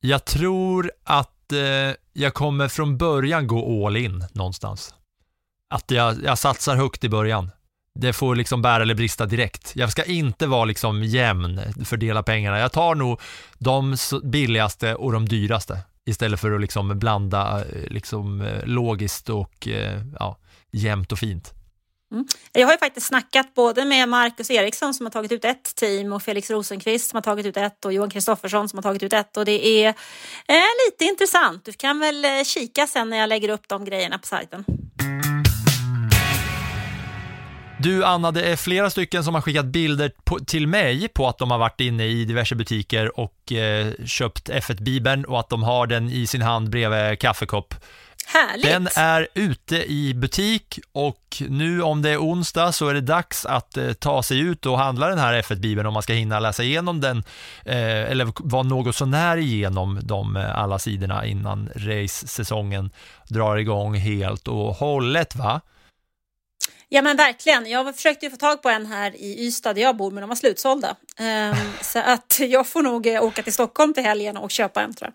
jag tror att eh, jag kommer från början gå all in någonstans. Att jag, jag satsar högt i början. Det får liksom bära eller brista direkt. Jag ska inte vara liksom jämn, fördela pengarna. Jag tar nog de billigaste och de dyraste istället för att liksom blanda eh, liksom, eh, logiskt och eh, ja, jämnt och fint. Mm. Jag har ju faktiskt snackat både med Marcus Eriksson som har tagit ut ett team och Felix Rosenqvist som har tagit ut ett och Johan Kristoffersson som har tagit ut ett och det är eh, lite intressant. Du kan väl kika sen när jag lägger upp de grejerna på sajten. Du Anna, det är flera stycken som har skickat bilder på, till mig på att de har varit inne i diverse butiker och eh, köpt F1-bibeln och att de har den i sin hand bredvid kaffekopp. Härligt! Den är ute i butik och nu om det är onsdag så är det dags att eh, ta sig ut och handla den här F1-bibeln om man ska hinna läsa igenom den eh, eller vara något sånär igenom de eh, alla sidorna innan race-säsongen drar igång helt och hållet va? Ja men verkligen. Jag försökte ju få tag på en här i Ystad där jag bor men de var slutsålda. Ehm, så att jag får nog eh, åka till Stockholm till helgen och köpa en tror jag.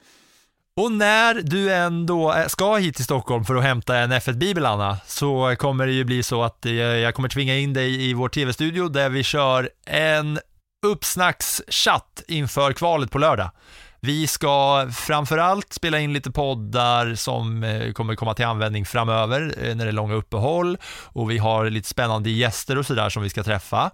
Och när du ändå eh, ska hit till Stockholm för att hämta en F1-bibel, Anna, så kommer det ju bli så att eh, jag kommer tvinga in dig i vår tv-studio där vi kör en uppsnackschatt inför kvalet på lördag. Vi ska framförallt spela in lite poddar som eh, kommer komma till användning framöver eh, när det är långa uppehåll och vi har lite spännande gäster och sådär som vi ska träffa.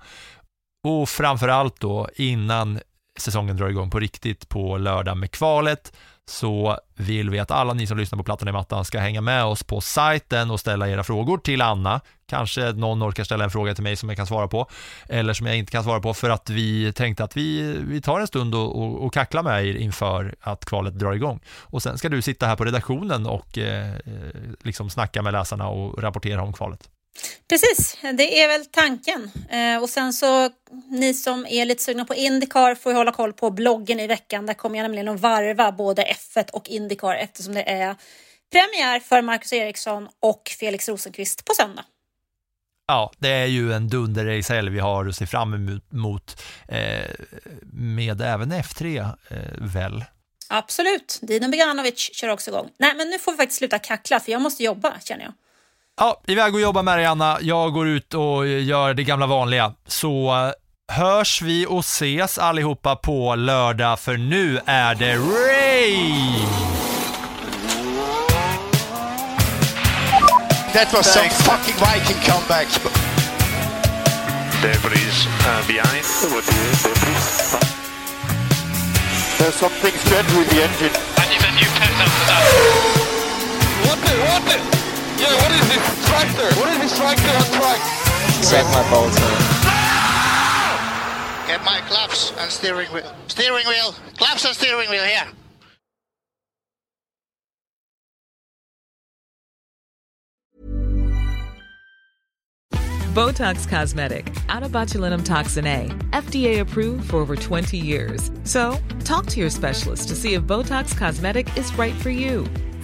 Och framförallt då innan säsongen drar igång på riktigt på lördag med kvalet så vill vi att alla ni som lyssnar på Plattan i mattan ska hänga med oss på sajten och ställa era frågor till Anna. Kanske någon orkar ställa en fråga till mig som jag kan svara på eller som jag inte kan svara på för att vi tänkte att vi, vi tar en stund och, och, och kacklar med er inför att kvalet drar igång. Och sen ska du sitta här på redaktionen och eh, eh liksom snacka med läsarna och rapportera om kvalet. Precis, det är väl tanken. Eh, och sen så ni som är lite sugna på Indycar får ju hålla koll på bloggen i veckan. Där kommer jag nämligen att varva både F1 och Indycar eftersom det är premiär för Marcus Eriksson och Felix Rosenqvist på söndag. Ja, det är ju en dunderracehelg vi har att se fram emot eh, med även F3 eh, väl. Absolut, Dino Beganovic kör också igång. Nej, men nu får vi faktiskt sluta kackla för jag måste jobba känner jag. Ja, iväg och jobba med dig Anna. Jag går ut och gör det gamla vanliga. Så eh, hörs vi och ses allihopa på lördag för nu är det Ray! That was some fucking Viking comeback. Debris uh, behind. There's something strange with the engine. I need a new that. What the, what the? Yeah, what is this tractor? What is this tractor on track? Suck my balls, man. Get my claps and steering wheel. Steering wheel. Claps and steering wheel here. Botox Cosmetic, out of botulinum toxin A, FDA approved for over 20 years. So, talk to your specialist to see if Botox Cosmetic is right for you.